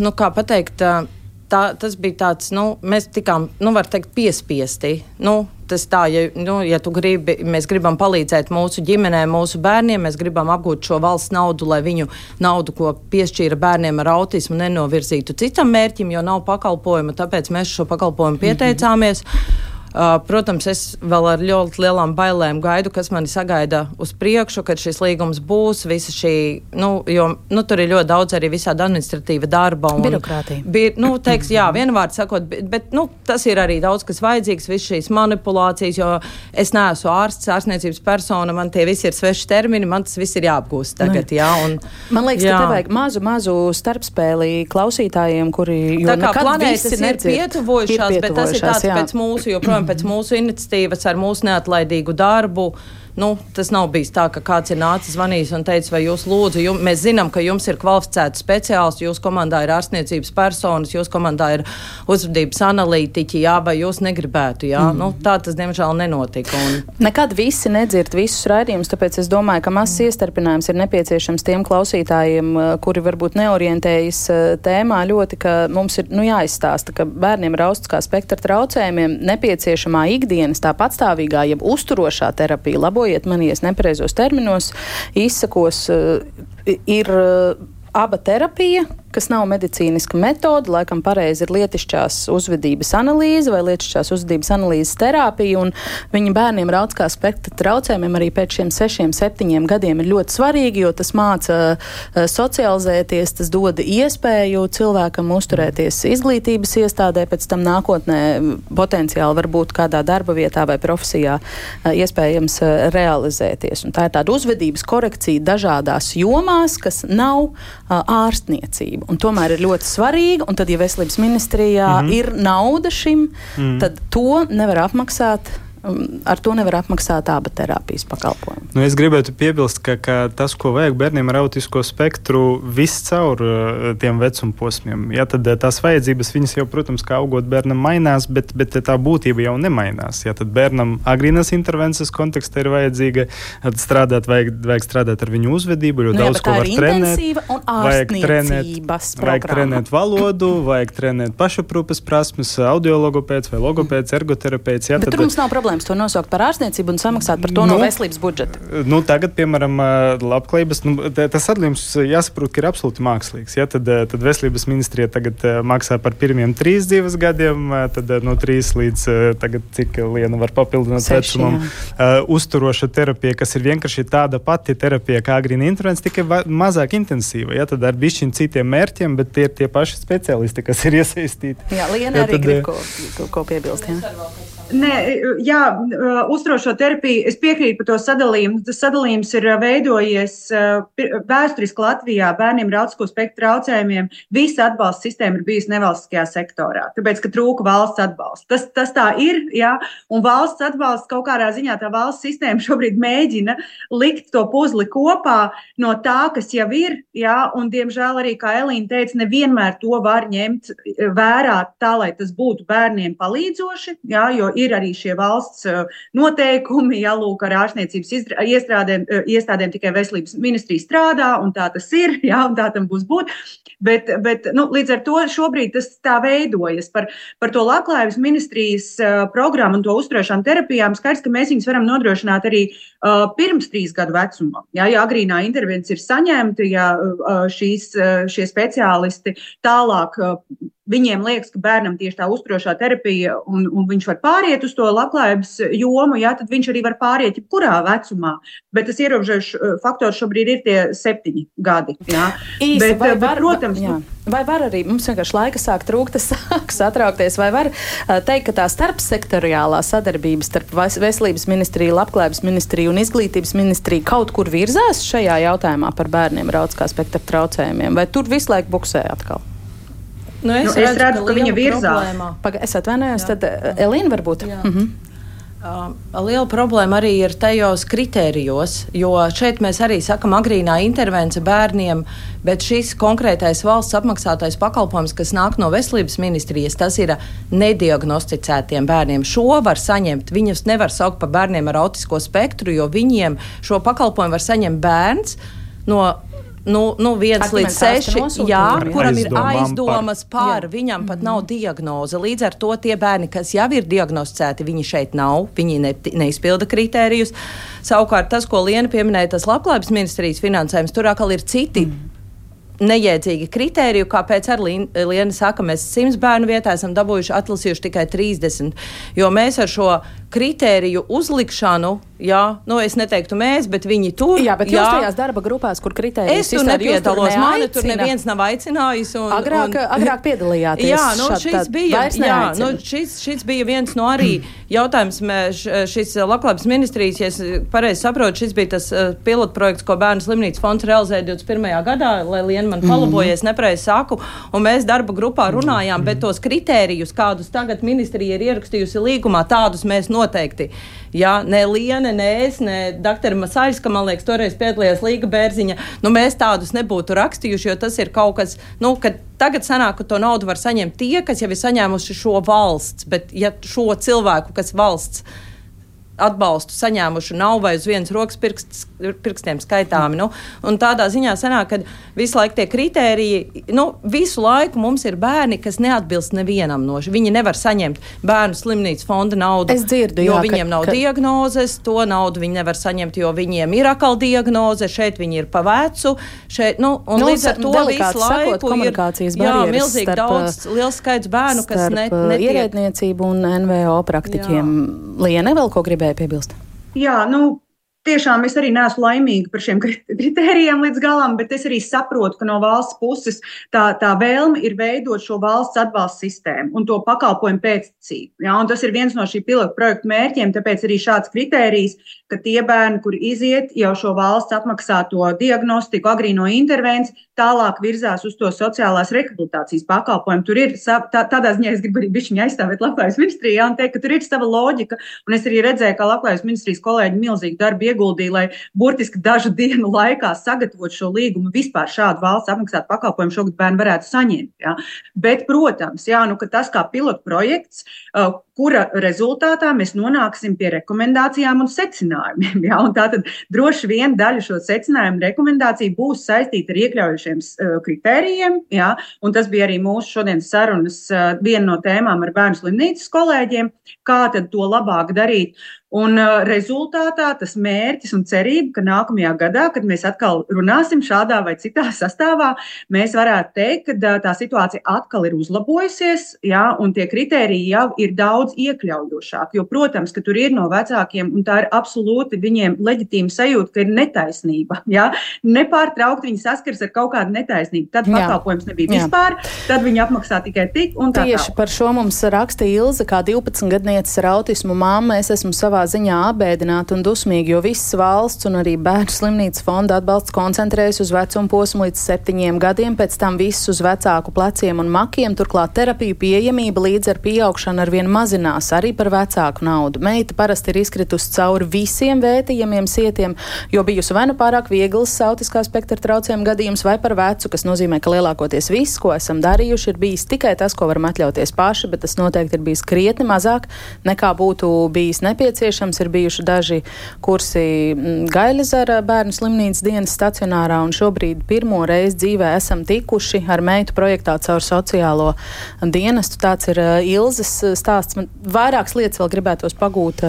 nu, kā pateikt, tā, tas bija tāds, nu, mēs tikām, nu, var teikt, piespiesti. Nu, tas tā, ja, nu, ja gribi, mēs gribam palīdzēt mūsu ģimenēm, mūsu bērniem, mēs gribam apgūt šo valsts naudu, lai viņu naudu, ko piešķīra bērniem ar autismu, nenovirzītu citam mērķim, jo nav pakalpojuma, tāpēc mēs šo pakalpojumu pieteicāmies. Mm -hmm. Uh, protams, es vēl ar ļoti lielām bailēm gaidu, kas mani sagaida uz priekšu, kad šis līgums būs. Šī, nu, jo nu, tur ir ļoti daudz arī visāda administratīva darba. Un, Birokrātija. Bija, nu, teiks, jā, vienvārds sakot, bet, bet nu, tas ir arī daudz kas vajadzīgs, visas šīs manipulācijas, jo es neesmu ārsts, ārstniecības persona, man tie visi ir sveši termini, man tas viss ir jāapgūst tagad. Nu. Jā, un, man liekas, jā. ka te vajag mazu, mazu starpspēli klausītājiem, kuri. Tā kā planētas ir pietuvojušās, bet tas ir tāds jā. pēc mūsu joprojām pēc mūsu iniciatīvas, ar mūsu neatlaidīgu darbu Nu, tas nav bijis tā, ka kāds ir nācis zvanījis un teicis, vai jūs lūdzu, jums, mēs zinām, ka jums ir kvalificēti speciālisti, jūsu komandā ir ārstniecības personas, jūsu komandā ir uzvedības analītiķi, jā, vai jūs negribētu, jā. Mm. Nu, tā tas, diemžēl, nenotika. Un... Nekad visi nedzird visus raidījumus, tāpēc es domāju, ka mazs mm. iestarpinājums ir nepieciešams tiem klausītājiem, eh, kuri varbūt neorientējas eh, tēmā ļoti, ka mums ir nu, jāizstāsta, ka bērniem ar austiskā spektra traucējumiem nepieciešamā ikdienas tā patstāvīgā, jeb uzturošā terapija, labo labojiet mani, ja nepareizos terminos izsakos, eh, ir eh, aba terapija, kas nav medicīniska metode, laikam pareizi ir lietišķās uzvedības analīze vai lietišķās uzvedības analīzes terapija, viņa bērniem ar autiskā spektra traucējumiem arī pēc šiem sešiem, septiņiem gadiem ir ļoti svarīgi, jo tas māca uh, socializēties, tas dod iespēju cilvēkam uzturēties izglītības iestādē, pēc tam nākotnē potenciāli varbūt kādā darba vietā vai profesijā uh, iespējams uh, realizēties. Un tā ir tāda uzvedības korekcija dažādās jomās, kas nav ārstniecība veselību. Un tomēr ir ļoti svarīga, un tad, ja veselības ministrijā mm -hmm. ir nauda šim, mm -hmm. tad to nevar apmaksāt ar to nevar apmaksāt aba terapijas pakalpojumu. Nu, es gribētu piebilst, ka, ka tas, ko vajag bērniem ar autisko spektru, viscaur uh, tiem vecuma posmiem, ja, tad uh, tās vajadzības, viņas jau, protams, kā augot bērnam, mainās, bet, bet tā būtība jau nemainās. Ja, tad bērnam agrīnas intervences kontekstā ir vajadzīga strādāt, vajag, vajag strādāt ar viņu uzvedību, jo nu, daudz jā, ko var trenēt. Vajag trenēt, vajag trenēt valodu, vajag trenēt pašaprūpes prasmes, audiologopēds vai logopēds, ergoterapeits. Ja, bet tad, tur mums nav problēma problēmas to nosaukt par ārstniecību un samaksāt par to nu, no veselības budžeta? Nu, tagad, piemēram, labklājības, nu, tas atlikums jāsaprot, ka ir absolūti mākslīgs. Ja? Tad, tad veselības ministrija tagad maksā par pirmiem trīs dzīves gadiem, tad no trīs līdz tagad, cik liena var papildināt vecumam. Uh, uzturoša terapija, kas ir vienkārši tāda pati terapija kā agrīna intervence, tikai mazāk intensīva. Ja? Tad ar bišķiņu citiem mērķiem, bet tie ir tie paši speciālisti, kas ir iesaistīti. Jā, Liena arī tad, grib ko, ko, ko piebilst. Jā. Nē, jā, uzturošo terapiju es piekrītu par to sadalījumu. Tas sadalījums ir veidojies vēsturiski Latvijā bērniem ar autisko spektru traucējumiem. Visa atbalsta sistēma ir bijusi nevalstiskajā sektorā, tāpēc, ka trūka valsts atbalsta. Tas, tas tā ir, jā, un valsts atbalsts kaut kādā ziņā tā valsts sistēma šobrīd mēģina likt to puzli kopā no tā, kas jau ir, jā, un diemžēl arī, kā Elīna teica, nevienmēr to var ņemt vērā tā, lai tas būtu bērniem palīdzoši, jā, jo ir arī šie valsts eh, noteikumi, ja lūk, ar ārstniecības iestrādēm, eh, iestādēm tikai veselības ministrija strādā, un tā tas ir, jā, un tā tam būs būt. Bet, bet nu, līdz ar to šobrīd tas tā veidojas par, par to labklājības ministrijas uh, programmu un to uzturēšanu terapijām. Skaidrs, ka mēs viņus varam nodrošināt arī uh, pirms trīs gadu vecuma. Jā, ja agrīnā intervence ir saņemta, ja uh, šīs, uh, šie speciālisti tālāk uh, viņiem liekas, ka bērnam tieši tā uzturošā terapija, un, un viņš var pāriet uz to labklājības jomu, jā, tad viņš arī var pāriet jebkurā vecumā. Bet tas ierobežojošs uh, faktors šobrīd ir tie septiņi gadi. Jā. Īsi, bet, vai uh, var, bet, protams, jā. vai var arī mums vienkārši laika sāk trūkt, tas sāk satraukties, vai var uh, teikt, ka tā starpsektoriālā sadarbība starp veselības ministriju, labklājības ministriju un izglītības ministriju kaut kur virzās šajā jautājumā par bērniem ar autiskā spektra traucējumiem, vai tur visu laiku buksē atkal? Nu, es, nu, es redzu, redzu ka, ka viņa virzās. Paga, es atvainojos, jā. tad eh, Elīna varbūt. Jā. Mhm. Uh, liela problēma arī ir tajos kritērijos, jo šeit mēs arī sakam agrīnā intervence bērniem, bet šis konkrētais valsts apmaksātais pakalpojums, kas nāk no veselības ministrijas, tas ir nediagnosticētiem bērniem. Šo var saņemt, viņus nevar saukt par bērniem ar autisko spektru, jo viņiem šo pakalpojumu var saņemt bērns no nu, nu viens līdz seši, jā, kuram ir aizdomas par, par viņam pat nav diagnoze. Līdz ar to tie bērni, kas jau ir diagnosticēti, viņi šeit nav, viņi ne, neizpilda kritērijus. Savukārt tas, ko Liena pieminēja, tas labklājības ministrijas finansējums, tur atkal ir citi. Mm nejiedzīgi kriteriju, kāpēc arī Liena saka, mēs simts bērnu vietā esam dabūjuši atlasījuši tikai 30, jo mēs ar šo kritēriju uzlikšanu, jā, nu es neteiktu mēs, bet viņi tur. Jā, bet jā, jūs tajās darba grupās, kur kritērijas es tur nepiedalos, mani tur neviens nav aicinājis. Un, agrāk, un, agrāk piedalījāties. Jā, nu šis bija, jā, nu šis, šis bija viens no arī jautājums, šis labklājības ministrijas, ja es pareizi saprotu, šis bija tas uh, pilotprojekts, ko Bērnu slimnīcas fonds realizēja 21. gadā, lai Liena man palabojies, mm -hmm. nepareizi saku, un mēs darba grupā runājām, mm -hmm. bet tos kritērijus, kādus tagad ministrija ir ierakstījusi līgumā, tādus mēs noteikti noteikti. Jā, ne Liene, ne es, ne Dr. Masāļs, ka man liekas, toreiz piedalījās Līga Bērziņa. Nu, mēs tādus nebūtu rakstījuši, jo tas ir kaut kas, nu, kad tagad sanāk, ka to naudu var saņemt tie, kas jau ir saņēmuši šo valsts, bet ja šo cilvēku, kas valsts atbalstu saņēmuši nav vai uz vienas rokas pirksts, pirkstiem skaitāmi. Nu, tādā ziņā sanāk, ka visu laiku tie kritēriji, nu, visu laiku mums ir bērni, kas neatbilst nevienam no šiem. Viņi nevar saņemt bērnu slimnīcas fonda naudu. Es dzirdu, jo jā, viņiem ka, nav ka... diagnozes, to naudu viņi nevar saņemt, jo viņiem ir atkal diagnoze, šeit viņi ir pa vecu. Šeit, nu, un nu, līdz ar to visu laiku komunikācijas ir jā, milzīgi starp, daudz, liels skaits bērnu, kas ne, netiek. Ierēdniecību un NVO praktiķiem. Liene vēl ko gribēja piebilst? Jā, nu, Tiešām es arī neesmu laimīga par šiem kritērijiem līdz galam, bet es arī saprotu, ka no valsts puses tā, tā vēlme ir veidot šo valsts atbalsta sistēmu un to pakalpojumu pēctecību. Ja, tas ir viens no šī pilota projekta mērķiem, tāpēc arī šāds kritērijs, ka tie bērni, kuri iziet jau šo valsts apmaksāto diagnostiku, agrīno intervenciju, tālāk virzās uz to sociālās rehabilitācijas pakalpojumu. Tur ir tā, tādā ziņā, es gribu arī bišķiņu aizstāvēt labklājības ministrijā un teikt, ka tur ir sava loģika. Un es arī redzēju, ka labklājības ministrijas kolēģi milzīgi darbu ieguldīja, lai burtiski dažu dienu laikā sagatavotu šo līgumu, vispār šādu valsts apmaksātu pakalpojumu šogad bērni varētu saņemt. Ja. Bet, protams, jā, nu, tas kā pilotprojekts, uh, kura rezultātā mēs nonāksim pie rekomendācijām un secinājumiem. Ja? Un tātad droši vien daļa šo secinājumu rekomendāciju būs saistīta ar iekļaujušiem uh, kritērijiem. Ja? Tas bija arī mūsu šodienas sarunas uh, viena no tēmām ar bērnu slimnīcas kolēģiem, kā to labāk darīt. Un uh, rezultātā tas mērķis un cerība, ka nākamajā gadā, kad mēs atkal runāsim šādā vai citā sastāvā, mēs varētu teikt, ka uh, tā situācija atkal ir uzlabojusies, jā, un tie kriteriji jau ir daudz iekļaujošāki. Jo, protams, ka tur ir no vecākiem, un tā ir absolūti viņiem leģitīma sajūta, ka ir netaisnība. Jā. Nepārtraukti viņi saskars ar kaut kādu netaisnību. Tad pakalpojums nebija jā. vispār, tad viņi apmaksā tikai tik un tā. Tieši tā. par šo mums rakstīja Ilze, kā 12 gadnieces ar autismu māma. Es esmu savā ziņā apbēdināti un dusmīgi, jo visas valsts un arī bērnu slimnīcas fonda atbalsts koncentrējas uz vecuma posmu līdz septiņiem gadiem, pēc tam viss uz vecāku pleciem un makiem. Turklāt terapiju pieejamība līdz ar pieaugšanu arvien mazinās arī par vecāku naudu. Meita parasti ir izkritusi cauri visiem vētījumiem sietiem, jo bijusi vai nu pārāk viegls autiskā spektra traucējumu gadījums, vai par vecu, kas nozīmē, ka lielākoties viss, ko esam darījuši, ir bijis tikai tas, ko varam atļauties paši, bet tas noteikti ir bijis krietni mazāk nekā būtu bijis nepieciešams nepieciešams. Ir bijuši daži kursi mm, Gailizara bērnu slimnīcas dienas stacionārā, un šobrīd pirmo reizi dzīvē esam tikuši ar meitu projektā caur sociālo dienestu. Tāds ir uh, stāsts. Man vairākas lietas vēl gribētos pagūt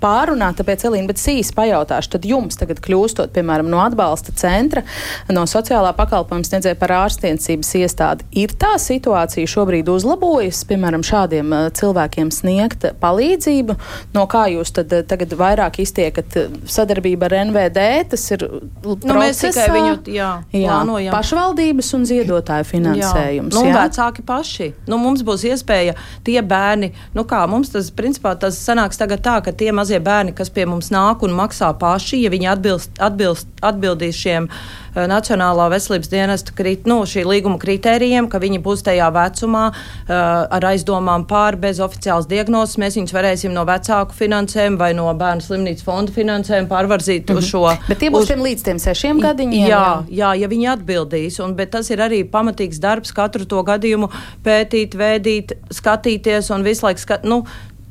pārunāt, tāpēc, Elīna, bet sīsi pajautāšu, tad jums tagad kļūstot, piemēram, no atbalsta centra, no sociālā pakalpojuma sniedzēja par ārstniecības iestādi, ir tā situācija šobrīd uzlabojas, piemēram, šādiem cilvēkiem sniegt palīdzību, no kā jūs tad eh, tagad vairāk iztiekat eh, sadarbība ar NVD. Tas ir nu, procesā, mēs tikai viņu jā, jā, plānojam. Pašvaldības un ziedotāju finansējums. Jā. Nu, jā. Vecāki paši. Nu, mums būs iespēja tie bērni, nu kā mums tas principā tas sanāks tagad tā, ka tie mazie bērni, kas pie mums nāk un maksā paši, ja viņi atbilst, atbilst, atbildīs šiem uh, Nacionālā veselības dienesta krit, nu, šī līguma kritērijiem, ka viņi būs tajā vecumā uh, ar aizdomām pār bez oficiālas diagnozes. Mēs viņus varēsim no vecāku finansējumu vai no bērnu slimnīcas fonda finansējumu pārvarzīt mm -hmm. uz šo. Bet tie būs uz... līdz tiem sešiem gadiņiem? Jā, jā, jā, ja viņi atbildīs. Un, bet tas ir arī pamatīgs darbs katru to gadījumu pētīt, vēdīt, skatīties un visu laiku skat, nu,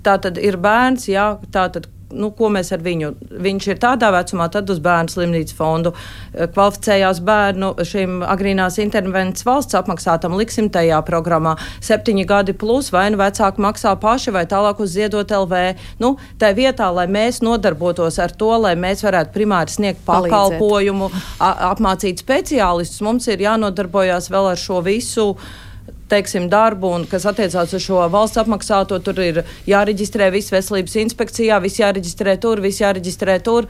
tā tad ir bērns, jā, tā tad nu, ko mēs ar viņu. Viņš ir tādā vecumā, tad uz bērnu slimnīcas fondu eh, kvalificējās bērnu šim agrīnās intervences valsts apmaksātam liksim tajā programmā septiņi gadi plus, vai nu vecāki maksā paši, vai tālāk uz ziedot LV. Nu, tā vietā, lai mēs nodarbotos ar to, lai mēs varētu primāri sniegt pakalpojumu, apmācīt speciālistus, mums ir jānodarbojas vēl ar šo visu teiksim, darbu, un kas attiecās uz šo valsts apmaksāto, tur ir jāreģistrē viss veselības inspekcijā, viss jāreģistrē tur, viss jāreģistrē tur.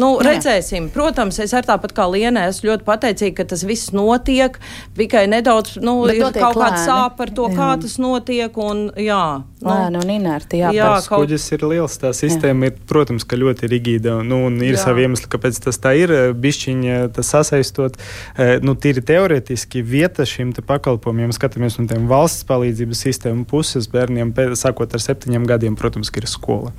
Nu, jā. redzēsim. Protams, es arī tāpat kā Lienē esmu ļoti pateicīga, ka tas viss notiek. Tikai nedaudz nu, Bet ir kaut kāda sāpe par to, jā. kā tas notiek. Un, jā, nu, Lēni un inerti. Jā, jā kaut... kuģis ir liels. Tā sistēma jā. ir, protams, ka ļoti rigīda. Nu, un ir jā. savi iemesli, kāpēc tas tā ir. Bišķiņa tas sasaistot. Eh, nu, tīri teoretiski vieta šim te pakalpojumiem, skatāmies no tiem valsts palīdzības sistēmu puses bērniem, sākot ar septiņiem gadiem, protams, ir skola.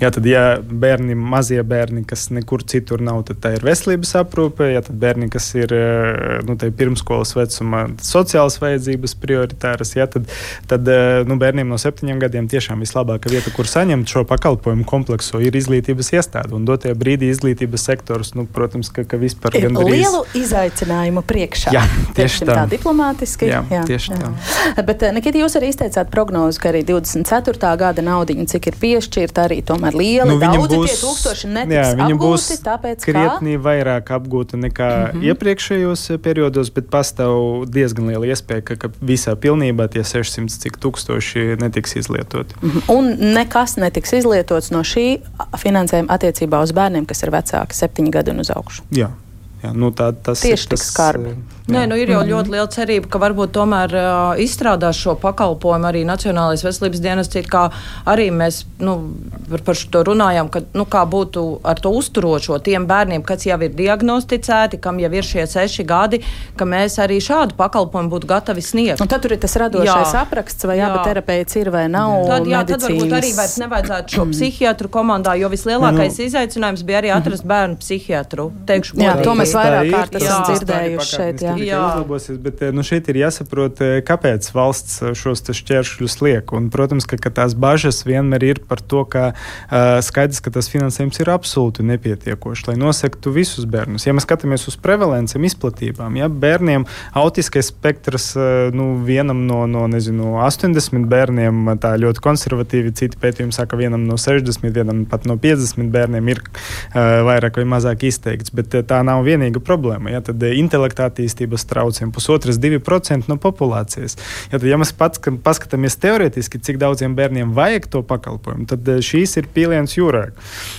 Jā, tad, ja bērni, mazie bērni, kas nekur kur citur nav, tad tā ir veselības aprūpe. Ja tad bērni, kas ir eh, nu, pirmskolas vecumā, sociālas vajadzības prioritāras, ja, tad, tad eh, nu, bērniem no septiņiem gadiem tiešām vislabākā vieta, kur saņemt šo pakalpojumu kompleksu, ir izglītības iestāde. Un dotie brīdī izglītības sektors, nu, protams, ka, ka vispār ir gandrīz... lielu izaicinājumu priekšā. Jā, tieši tā. tā diplomātiski. Jā, jā, tieši jā. tā. Bet, eh, Nikita, jūs arī izteicāt prognozi, ka arī 24. gada naudiņa, cik ir piešķirta, arī tomēr liela, nu, daudzi būs, tie tūkstoši netiks jā, apgūti būs tāpēc, krietni ka... vairāk apgūta nekā mm -hmm. iepriekšējos eh, periodos, bet pastāv diezgan liela iespēja, ka, ka visā pilnībā tie 600 cik tūkstoši netiks izlietoti. Mm -hmm. Un nekas netiks izlietots no šī finansējuma attiecībā uz bērniem, kas ir vecāki, septiņi gadi un uz augšu. Jā. Jā, nu tā, tas Tieši ir tik skarbi. Nē, nu ir jau ļoti liela cerība, ka varbūt tomēr uh, izstrādās šo pakalpojumu arī Nacionālais veselības dienas, kā arī mēs nu, par, par to runājam, ka nu, kā būtu ar to uzturošo tiem bērniem, kas jau ir diagnosticēti, kam jau ir šie seši gadi, ka mēs arī šādu pakalpojumu būtu gatavi sniegt. Un tad tur ir tas radošais jā. apraksts, vai jā. terapeits ir vai nav. Tad, jā, tad varbūt arī vairs nevajadzētu šo psihiatru komandā, jo vislielākais nu, izaicinājums bija arī atrast bērnu psihiatru. Teikšu, jā, to mēs vairāk kārt esam dzirdējuši šeit. Jā tikai uzlabosies, bet eh, nu, šeit ir jāsaprot, eh, kāpēc valsts eh, šos šķēršļus liek. Un, protams, ka, ka tās bažas vienmēr ir par to, ka uh, skaidrs, ka tas finansējums ir absolūti nepietiekošs, lai nosektu visus bērnus. Ja mēs skatāmies uz prevencēm, izplatībām, ja bērniem autiskais spektrs nu, vienam no, no nezinu, 80 bērniem tā ļoti konservatīvi, citi pētījumi saka, vienam no 60, vienam pat no 50 bērniem ir uh, vairāk vai mazāk izteikts. Bet tā nav vienīga problēma. Ja, tad intelekta attīstība attīstības traucējumi, pusotras, divi procenti no populācijas. Ja, tad, ja mēs pats paskatāmies teorētiski, cik daudziem bērniem vajag to pakalpojumu, tad eh, šīs ir pīlienas jūrā.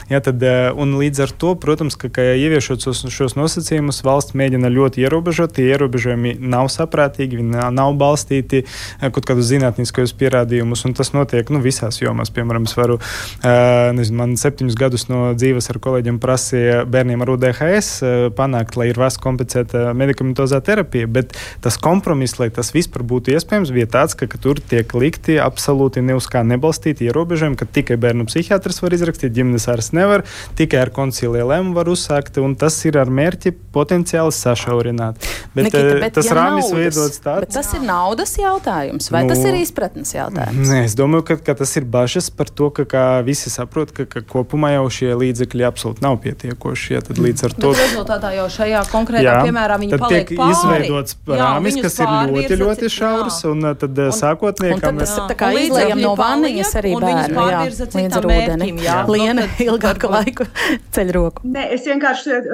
Ja, tad, eh, un līdz ar to, protams, ka, ka ieviešot šos, šos nosacījumus, valsts mēģina ļoti ierobežot. Tie ierobežojumi nav saprātīgi, viņi nav balstīti eh, kaut kādus zinātniskos pierādījumus, un tas notiek nu, visās jomās. Piemēram, es varu, nezinu, man septiņus gadus no dzīves ar kolēģiem prasīja bērniem ar UDHS panākt, lai ir vasku kompensēta medikamentozā terapija, bet tas kompromiss, lai tas vispār būtu iespējams, bija tāds, ka, ka tur tiek likti absolūti ne uz kā nebalstīti ierobežojumi, ka tikai bērnu psihiatrs var izrakstīt, ģimenes ārsts nevar, tikai ar konciliju lēmumu var uzsākt, un tas ir ar mērķi potenciāli sašaurināt. Bet, Nikita, eh, bet tas ja rāmis veidots tāds. Bet tas ir naudas jautājums, vai nu, tas ir izpratnes jautājums? Nē, es domāju, ka, ka tas ir bažas par to, ka, ka visi saprot, ka, ka kopumā jau šie līdzekļi absolūti nav pietiekoši. Ja, tad līdz ar to. Bet rezultātā jau šajā konkrētā jā, piemērā viņi paliek pāri. izveidots rāmis, kas ir ļoti, ļoti šaurs, un uh, tad uh, un, sākotniekam mēs tā kā izlējam no vaniņas arī bērnu, jā, līdz ar ūdeni. Liena ilgāku laiku ceļ roku. Ne, es vienkārši uh,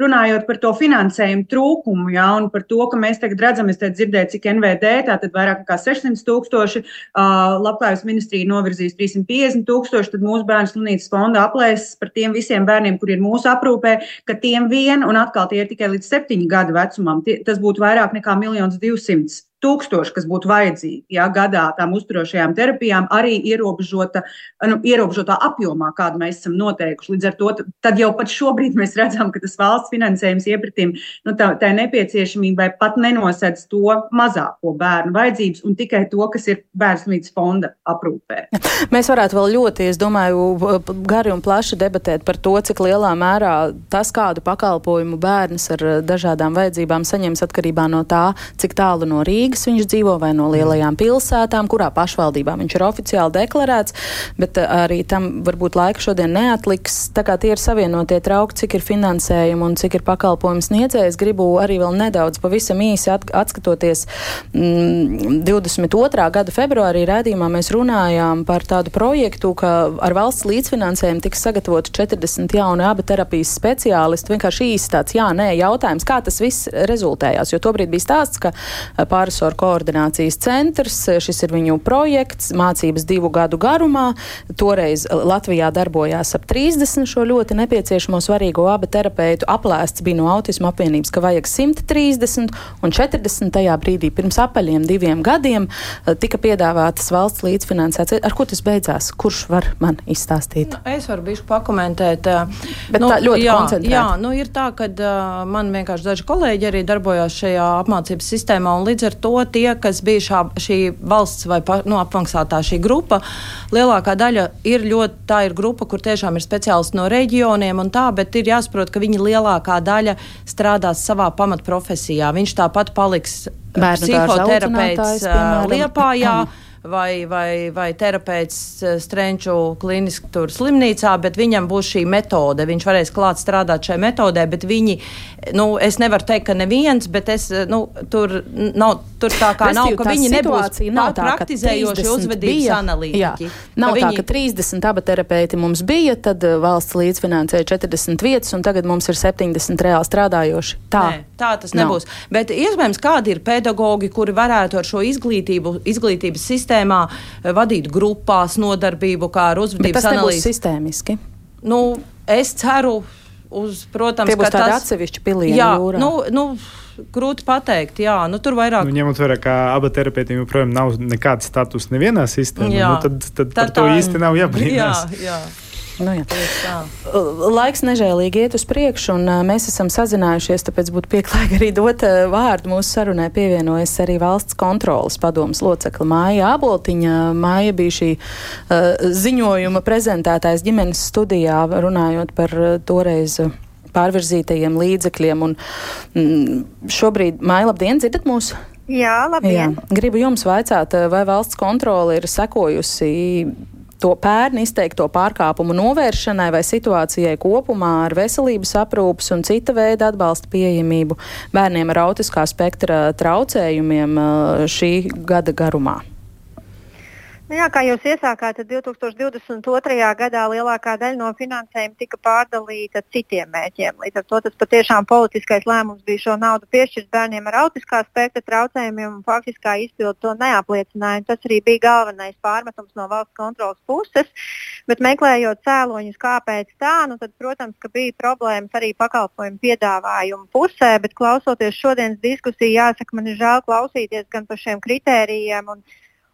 runājot par to finansējumu trūkumu, jā, un par to, ka mēs tagad redzam, es te dzirdēju, cik NVD, tātad vairāk nekā 600 tūkstoši, uh, labklājības ministrija novirzīs 350 tūkstoši, tad mūsu bērnu slimnīcas fonda aplēses par tiem visiem bērniem, kur ir mūsu aprūpē, ka tiem vien, un atkal tie ir tikai līdz septiņu gadu vecumam, tie, tas būtu vairāk nekā 1 200 tūkstoši, kas būtu vajadzīgi ja, gadā tām uzturošajām terapijām, arī ierobežota, nu, ierobežotā apjomā, kādu mēs esam noteikuši. Līdz ar to tad jau pat šobrīd mēs redzam, ka tas valsts finansējums iepratim nu, tā, tā nepieciešamībai pat nenosedz to mazāko bērnu vajadzības un tikai to, kas ir bērnslīdz fonda aprūpē. Mēs varētu vēl ļoti, es domāju, gari un plaši debatēt par to, cik lielā mērā tas, kādu pakalpojumu bērns ar dažādām vajadzībām saņems atkarībā no tā, cik tālu no Rīgas Rīgas viņš dzīvo vai no lielajām pilsētām, kurā pašvaldībā viņš ir oficiāli deklarēts, bet eh, arī tam varbūt laika šodien neatliks. Tā kā tie ir savienotie trauki, cik ir finansējumi un cik ir pakalpojums sniedzējs, gribu arī vēl nedaudz pavisam īsi at atskatoties. Mm, 22. gada februārī rādījumā mēs runājām par tādu projektu, ka ar valsts līdzfinansējumu tiks sagatavoti 40 jauni abi terapijas speciālisti. Vienkārši īsi tāds jā, nē jautājums, kā tas viss rezultējās, jo tobrīd bija stāsts, ka eh, pāris profesoru koordinācijas centrs. Šis ir viņu projekts, mācības divu gadu garumā. Toreiz Latvijā darbojās ap 30 šo ļoti nepieciešamo svarīgo abu terapeitu. Aplēsts bija no autisma apvienības, ka vajag 130 un 40. brīdī pirms apaļiem diviem gadiem tika piedāvātas valsts līdzfinansēts. Ar ko tas beidzās? Kurš var man izstāstīt? Nu, es varu bišķi pakomentēt. Bet nu, tā ļoti jā, koncentrēti. Jā, nu ir tā, ka uh, man vienkārši daži kolēģi arī darbojās šajā apmācības sistēmā un līdz ar to to tie, kas bija šā, šī valsts vai nu, apmaksātā šī grupa, lielākā daļa ir ļoti, tā ir grupa, kur tiešām ir speciālisti no reģioniem un tā, bet ir jāsaprot, ka viņi lielākā daļa strādās savā pamatprofesijā. Viņš tāpat paliks Bērnu psihoterapeits Liepājā. Vai, vai, vai terapeits eh, Strenču kliniskā slimnīcā, bet viņam būs šī metode. Viņš varēs klāt strādāt šai metodē, bet viņi, nu, es nevaru teikt, ka neviens, bet es, eh, nu, tur nav, tur tā kā Restīvi, nav, ka viņi nebūs nav tā, praktizējoši uzvedības analītiķi. Nav viņi... tā, ka 30 aba terapeiti mums bija, tad eh, valsts līdzfinansēja 40 vietas, un tagad mums ir 70 reāli strādājoši. Tā, Nē, tā tas nebūs. Nav. Bet iespējams, kādi ir pedagogi, kuri varētu ar šo izglītību, izglītības sistēmu sistēmā, eh, vadīt grupās nodarbību, kā ar uzvedības analīzi. Tas sistēmiski. Nu, es ceru, uz, protams, Tie būs tādi tas, atsevišķi pilieni jā, jūrā. Nu, nu, grūti pateikt, jā, nu tur vairāk. Nu, ņemot vērā, ka abi terapeitiem joprojām nav nekāda statusa nevienā sistēmā, Jā. nu, tad, tad Tā par to tā- īsti nav jābrīnās. Jā, jā. Nu, jā. Laiks nežēlīgi iet uz priekšu, un mēs esam sazinājušies, tāpēc būtu pieklājīgi arī dot vārdu mūsu sarunai. Pievienojas arī valsts kontrolas padomas locekla Māja Aboltiņa. Māja bija šī uh, ziņojuma prezentētājs ģimenes studijā, runājot par uh, toreiz. ā, Pārvirzītajiem līdzekļiem. Un, mm, šobrīd, Māja, labdien, dzirdat mūs? Jā, labdien! Jā. Gribu jums vaicāt, vai valsts kontrole ir sekojusi to pērn izteikto pārkāpumu novēršanai vai situācijai kopumā ar veselības aprūpas un cita veida atbalsta pieejamību bērniem ar autiskā spektra traucējumiem uh, šī gada garumā. Nu jā, kā jūs iesākāt, tad 2022. gadā lielākā daļa no finansējuma tika pārdalīta citiem mērķiem. Līdz ar to tas patiešām politiskais lēmums bija šo naudu piešķirt bērniem ar autiskā spektra traucējumiem, un faktiskā izpildu to neapliecināja. Tas arī bija galvenais pārmetums no valsts kontrolas puses. Bet meklējot cēloņus, kāpēc tā, nu tad, protams, bija problēmas arī pakalpojumu piedāvājumu pusē, bet klausoties šodienas diskusiju, jāsaka, man ir žēl klausīties gan par šiem kritērijiem. Un,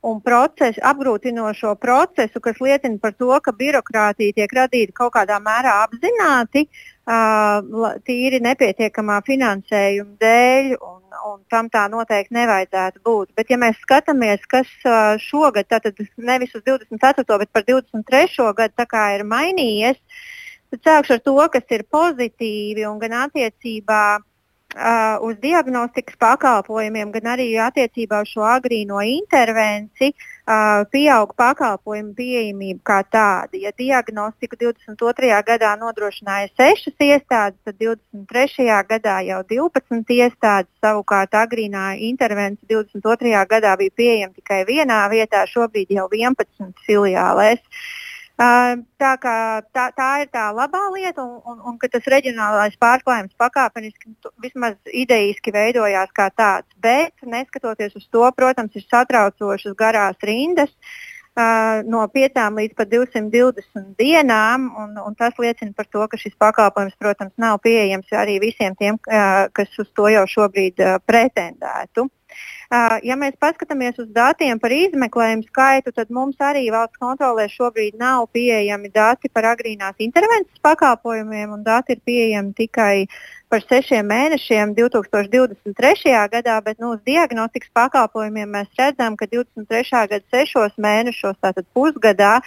un procesu, apgrūtinošo procesu, kas liecina par to, ka birokrātija tiek radīta kaut kādā mērā apzināti, uh, tīri nepietiekamā finansējuma dēļ, un, un tam tā noteikti nevajadzētu būt. Bet, ja mēs skatāmies, kas uh, šogad, tātad nevis uz 24. bet par 23. gadu, ir mainījies, tad sākšu ar to, kas ir pozitīvi un gan attiecībā uh, uz diagnostikas pakalpojumiem, gan arī attiecībā uz šo agrīno intervenciju, uh, pieauga pakalpojumu pieejamība kā tāda. Ja diagnostiku 22. gadā nodrošināja 6 iestādes, tad 23. gadā jau 12 iestādes, savukārt agrīnā intervencija 22. gadā bija pieejama tikai vienā vietā, šobrīd jau 11 filiālēs. Uh, tā, kā, tā, tā ir tā labā lieta, un, un, un tas reģionālais pārklājums pakāpeniski vismaz idejiski veidojās kā tāds. Bet, neskatoties uz to, protams, ir satraucošas garās rindas. Uh, no 5 līdz pat 220 dienām, un, un tas liecina par to, ka šis pakalpojums, protams, nav pieejams arī visiem tiem, uh, kas uz to jau šobrīd uh, pretendētu. Uh, ja mēs paskatāmies uz datiem par izmeklējumu skaitu, tad mums arī valsts kontrolē šobrīd nav pieejami dati par agrīnās intervences pakalpojumiem, un dati ir pieejami tikai par sešiem mēnešiem 2023. gadā, bet nu, uz diagnostikas pakalpojumiem mēs redzam, ka 23. gada sešos mēnešos, tātad pusgadā,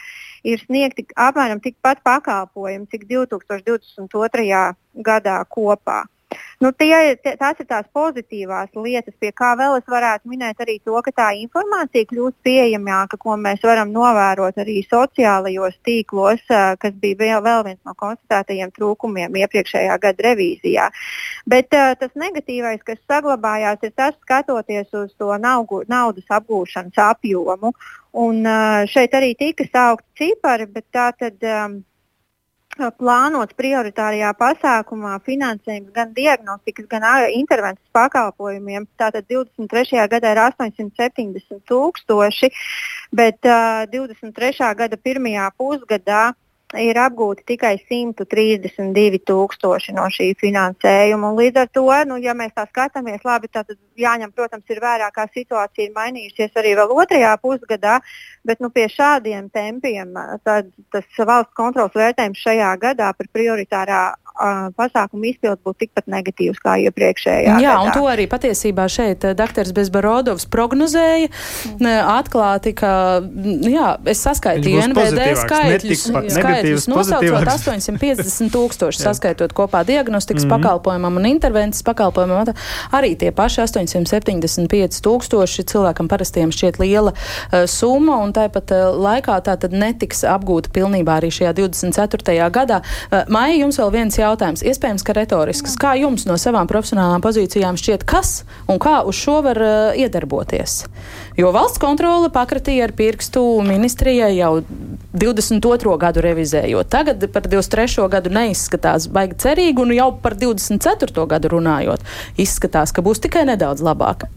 ir sniegti apmēram tikpat pakalpojumi, cik 2022. gadā kopā. Nu, tie, tie, tās ir tās pozitīvās lietas, pie kā vēl es varētu minēt arī to, ka tā informācija kļūst pieejamāka, ko mēs varam novērot arī sociālajos tīklos, kas bija vēl, vēl viens no konstatētajiem trūkumiem iepriekšējā gada revīzijā. Bet tas negatīvais, kas saglabājās, ir tas, skatoties uz to naugu, naudas apgūšanas apjomu. Un, šeit arī tika saukti cipari, bet tā tad. Um, plānots prioritārajā pasākumā finansējums gan diagnostikas, gan intervences pakalpojumiem. Tātad 23. gadā ir 870 tūkstoši, bet uh, 23. gada pirmajā pusgadā ir apgūti tikai 132 tūkstoši no šī finansējuma. Un līdz ar to, nu, ja mēs tā skatāmies, labi, tad jāņem, protams, ir vērā, kā situācija ir mainījusies arī vēl otrajā pusgadā, bet nu, pie šādiem tempiem tad, tas valsts kontrols vērtējums šajā gadā par prioritārā pasākumu izpildu būtu tikpat negatīvs kā iepriekšējā. Jā, gadā. un to arī patiesībā šeit dr. Bezbarodovs prognozēja mm. atklāti, ka, jā, es saskaitīju NVD skaitļus, tikpat skaitļus nosaucot pozitīvāks. 850 tūkstoši, saskaitot kopā diagnostikas mm. -hmm. pakalpojumam un intervences pakalpojumam, arī tie paši 875 tūkstoši cilvēkam parastiem šķiet liela uh, summa, un tāpat uh, laikā tā tad netiks apgūta pilnībā arī šajā 24. gadā. Uh, Maija, jums vēl viens jautājums, iespējams, ka retorisks. Kā jums no savām profesionālām pozīcijām šķiet, kas un kā uz šo var uh, iedarboties? Jo valsts kontrole pakratīja ar pirkstu ministrijai jau 22. gadu revizējot. Tagad par 23. gadu neizskatās baigi cerīgi, un jau par 24. gadu runājot, izskatās, ka būs tikai nedaudz labāk.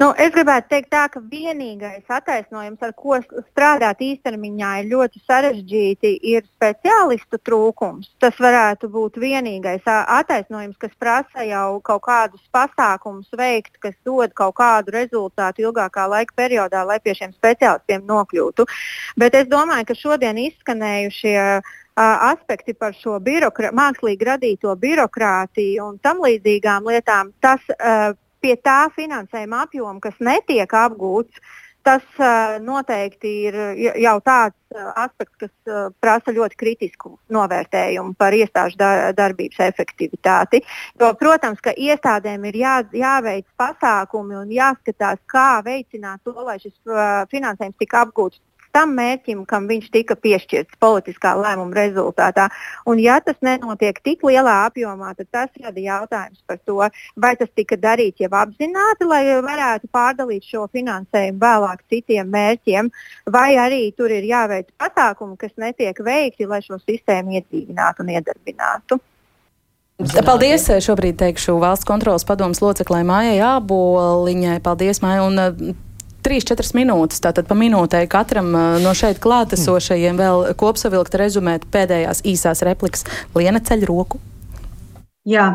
Nu, es gribētu teikt, tā, ka vienīgais attaisnojums, ar ko strādāt īstermiņā, ir ļoti sarežģīti, ir speciālistu trūkums. Tas varētu būt vienīgais attaisnojums, kas prasa jau kaut kādus pasākumus veikt, kas dod kaut kādu rezultātu ilgākā laika periodā, lai pie šiem speciālistiem nokļūtu. Bet es domāju, ka šodien izskanējušie aspekti par šo mākslīgi radīto birokrātiju un tam līdzīgām lietām, tas uh, pie tā finansējuma apjoma, kas netiek apgūts, tas uh, noteikti ir jau tāds uh, aspekts, kas uh, prasa ļoti kritisku novērtējumu par iestāžu dar darbības efektivitāti. Jo, protams, ka iestādēm ir jā, jāveic pasākumi un jāskatās, kā veicināt to, lai šis uh, finansējums tika apgūts tam mērķim, kam viņš tika piešķirts politiskā lēmuma rezultātā. Un, ja tas nenotiek tik lielā apjomā, tad tas rada jautājums par to, vai tas tika darīts jau apzināti, lai varētu pārdalīt šo finansējumu vēlāk citiem mērķiem, vai arī tur ir jāveic pasākumi, kas netiek veikti, lai šo sistēmu iedzīvinātu un iedarbinātu. Paldies! Šobrīd teikšu valsts kontrolas padomas loceklē Mājai Āboliņai. Paldies, Māja! Un, 3-4 minūtes, tātad pa minūtei katram no šeit klātesošajiem vēl kopsavilkt, rezumēt pēdējās īsās replikas. Liena ceļ roku. Jā,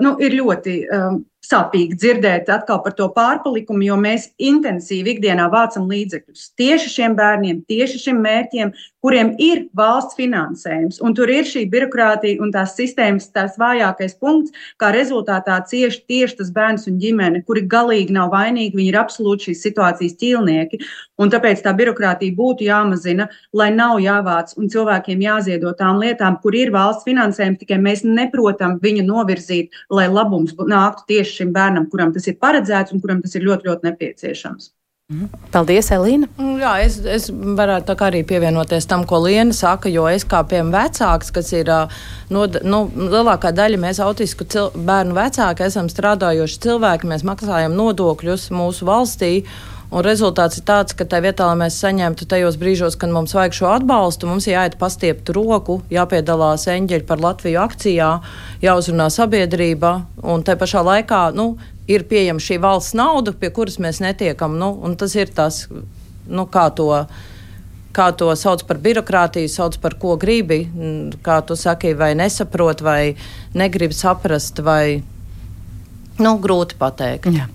nu, ir ļoti um, sāpīgi dzirdēt atkal par to pārpalikumu, jo mēs intensīvi ikdienā vācam līdzekļus tieši šiem bērniem, tieši šiem mērķiem, kuriem ir valsts finansējums. Un tur ir šī birokrātija un tās sistēmas tās vājākais punkts, kā rezultātā cieši tieši tas bērns un ģimene, kuri galīgi nav vainīgi, viņi ir absolūti šīs situācijas ķīlnieki. Un tāpēc tā birokrātija būtu jāmazina, lai nav jāvāc un cilvēkiem jāziedo tām lietām, kur ir valsts finansējums, tikai mēs neprotam viņu novirzīt, lai labums nāktu tieši šim bērnam, kuram tas ir paredzēts un kuram tas ir ļoti, ļoti nepieciešams. Mhm. Paldies, Elīna. Mm, jā, es, es varētu arī pievienoties tam, ko Liena saka, jo es kā piemēram vecāks, kas ir no, nu, lielākā daļa mēs autisku cil, bērnu vecāki, esam strādājoši cilvēki, mēs maksājam nodokļus mūsu valstī. Un rezultāts ir tāds, ka tā vietā, lai mēs saņemtu tajos brīžos, kad mums vajag šo atbalstu, mums jāiet pastiept roku, jāpiedalās eņģeļi par Latviju akcijā, jāuzrunā sabiedrība. Un te pašā laikā nu, ir pieejama šī valsts nauda, pie kuras mēs netiekam. Nu, tas ir tas, nu, kā to kā to sauc par birokrātiju, sauc par ko gribi, kā tu saki, vai nesaprot, vai negribi saprast, vai nu, grūti pateikt. Jā.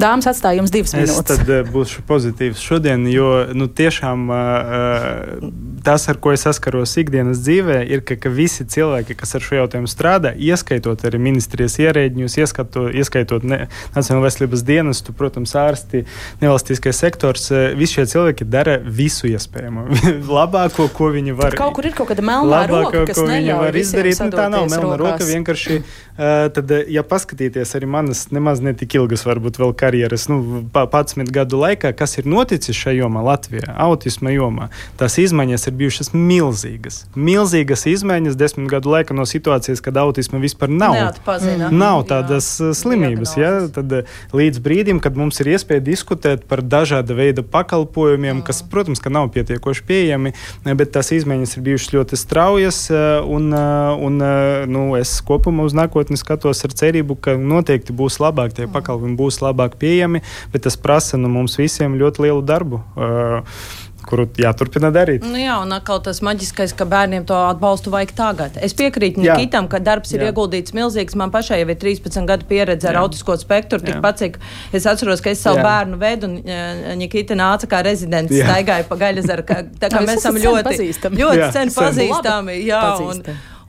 Dāmas atstāja jums divas minūtes. Es tad uh, būšu pozitīvs šodien, jo nu, tiešām uh, tas, ar ko es saskaros ikdienas dzīvē, ir, ka, ka visi cilvēki, kas ar šo jautājumu strādā, ieskaitot arī ministrijas ierēģiņus, ieskato, ieskaitot ne, Nacionālās veselības dienestu, protams, ārsti, nevalstiskais sektors, visi šie cilvēki dara visu iespējamo. Labāko, ko viņi var. Tur kaut kur ir kaut kāda melnā roka, kas viņi var izdarīt. Nu, tā nav melna roka, vienkārši, uh, tad, ja paskatīties arī manas nemaz netik ilgas, varbūt vēl karjeras, nu, 11 gadu laikā, kas ir noticis šajā jomā Latvijā, autisma jomā. Tās izmaiņas ir bijušas milzīgas. Milzīgas izmaiņas desmit gadu laikā no situācijas, kad autisma vispār nav. Neatpazina. Nav tādas jā. Uh, slimības. Ja? Tad uh, līdz brīdim, kad mums ir iespēja diskutēt par dažāda veida pakalpojumiem, mm. kas, protams, ka nav pietiekoši pieejami, bet tās izmaiņas ir bijušas ļoti straujas. Uh, un, un, nu, es kopumā uz nākotni skatos ar cerību, ka noteikti būs labāk, tie mm. pakalpojumi būs labāk labāk pieejami, bet tas prasa nu, mums visiem ļoti lielu darbu. Uh, kuru jāturpina darīt. Nu jā, un atkal tas maģiskais, ka bērniem to atbalstu vajag tagad. Es piekrītu Nikitam, ka darbs ir jā. ieguldīts milzīgs. Man pašai jau ir 13 gadu pieredze ar jā. autisko spektru. Tikpat cik es atceros, ka es savu jā. bērnu vedu, un Nikita nāca kā rezidents, staigāja pa gaļazaru. Tā kā mēs esam ļoti, pazīstami. ļoti sen pazīstami. Jā, un,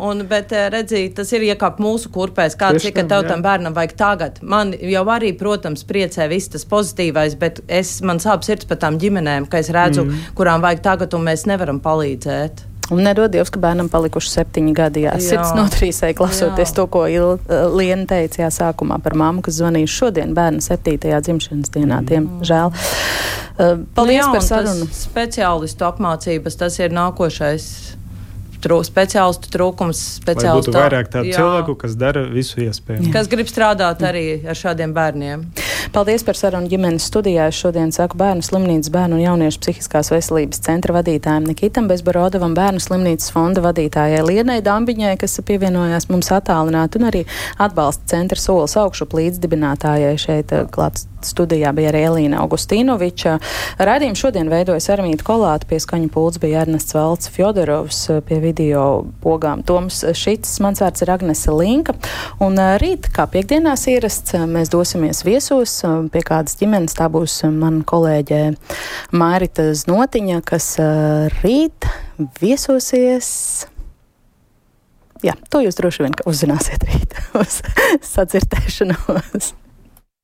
Un, bet eh, redzīt, tas ir iekāpt mūsu kurpēs, kāds ir, ka tev tam bērnam vajag tagad. Man jau arī, protams, priecē viss tas pozitīvais, bet es, man sāp sirds par tām ģimenēm, ka es redzu, mm. kurām vajag tagad, un mēs nevaram palīdzēt. Un nedod Dievs, ka bērnam palikuši septiņi gadi. Jā, jā. sirds notrīsēja, klausoties jā. to, ko Il, uh, Liena teica jā, sākumā par mammu, kas zvanīja šodien bērna septītajā dzimšanas dienā. Mm. Diemžēl. Uh, paldies nu, jā, par sarunu. Speciālistu apmācības, tas ir nākošais trū, speciālistu trūkums. Speciālistu būtu vairāk tādu cilvēku, kas dara visu iespējamo. Kas grib strādāt arī ar šādiem bērniem. Paldies par sarunu ģimenes studijā. Es šodien saku bērnu slimnīcas bērnu un jauniešu psihiskās veselības centra vadītājiem Nikitam Bezbarodovam, bērnu slimnīcas fonda vadītājai Lienai Dambiņai, kas pievienojās mums attālināt, un arī atbalsta centra solis augšu līdzdibinātājai šeit klāts studijā bija arī Elīna Augustīnoviča. Radījumu šodien veidojas Armīta Kolāta, pie skaņu pults bija Ernests Valts Fjodorovs, pie video pogām Toms Šits, mans vārds ir Agnese Linka. Un rīt, kā piekdienās ierasts, mēs dosimies viesos pie kādas ģimenes. Tā būs mana kolēģe Mārita Znotiņa, kas rīt viesosies. Jā, to jūs droši vien uzzināsiet rīt uz sadzirdēšanos.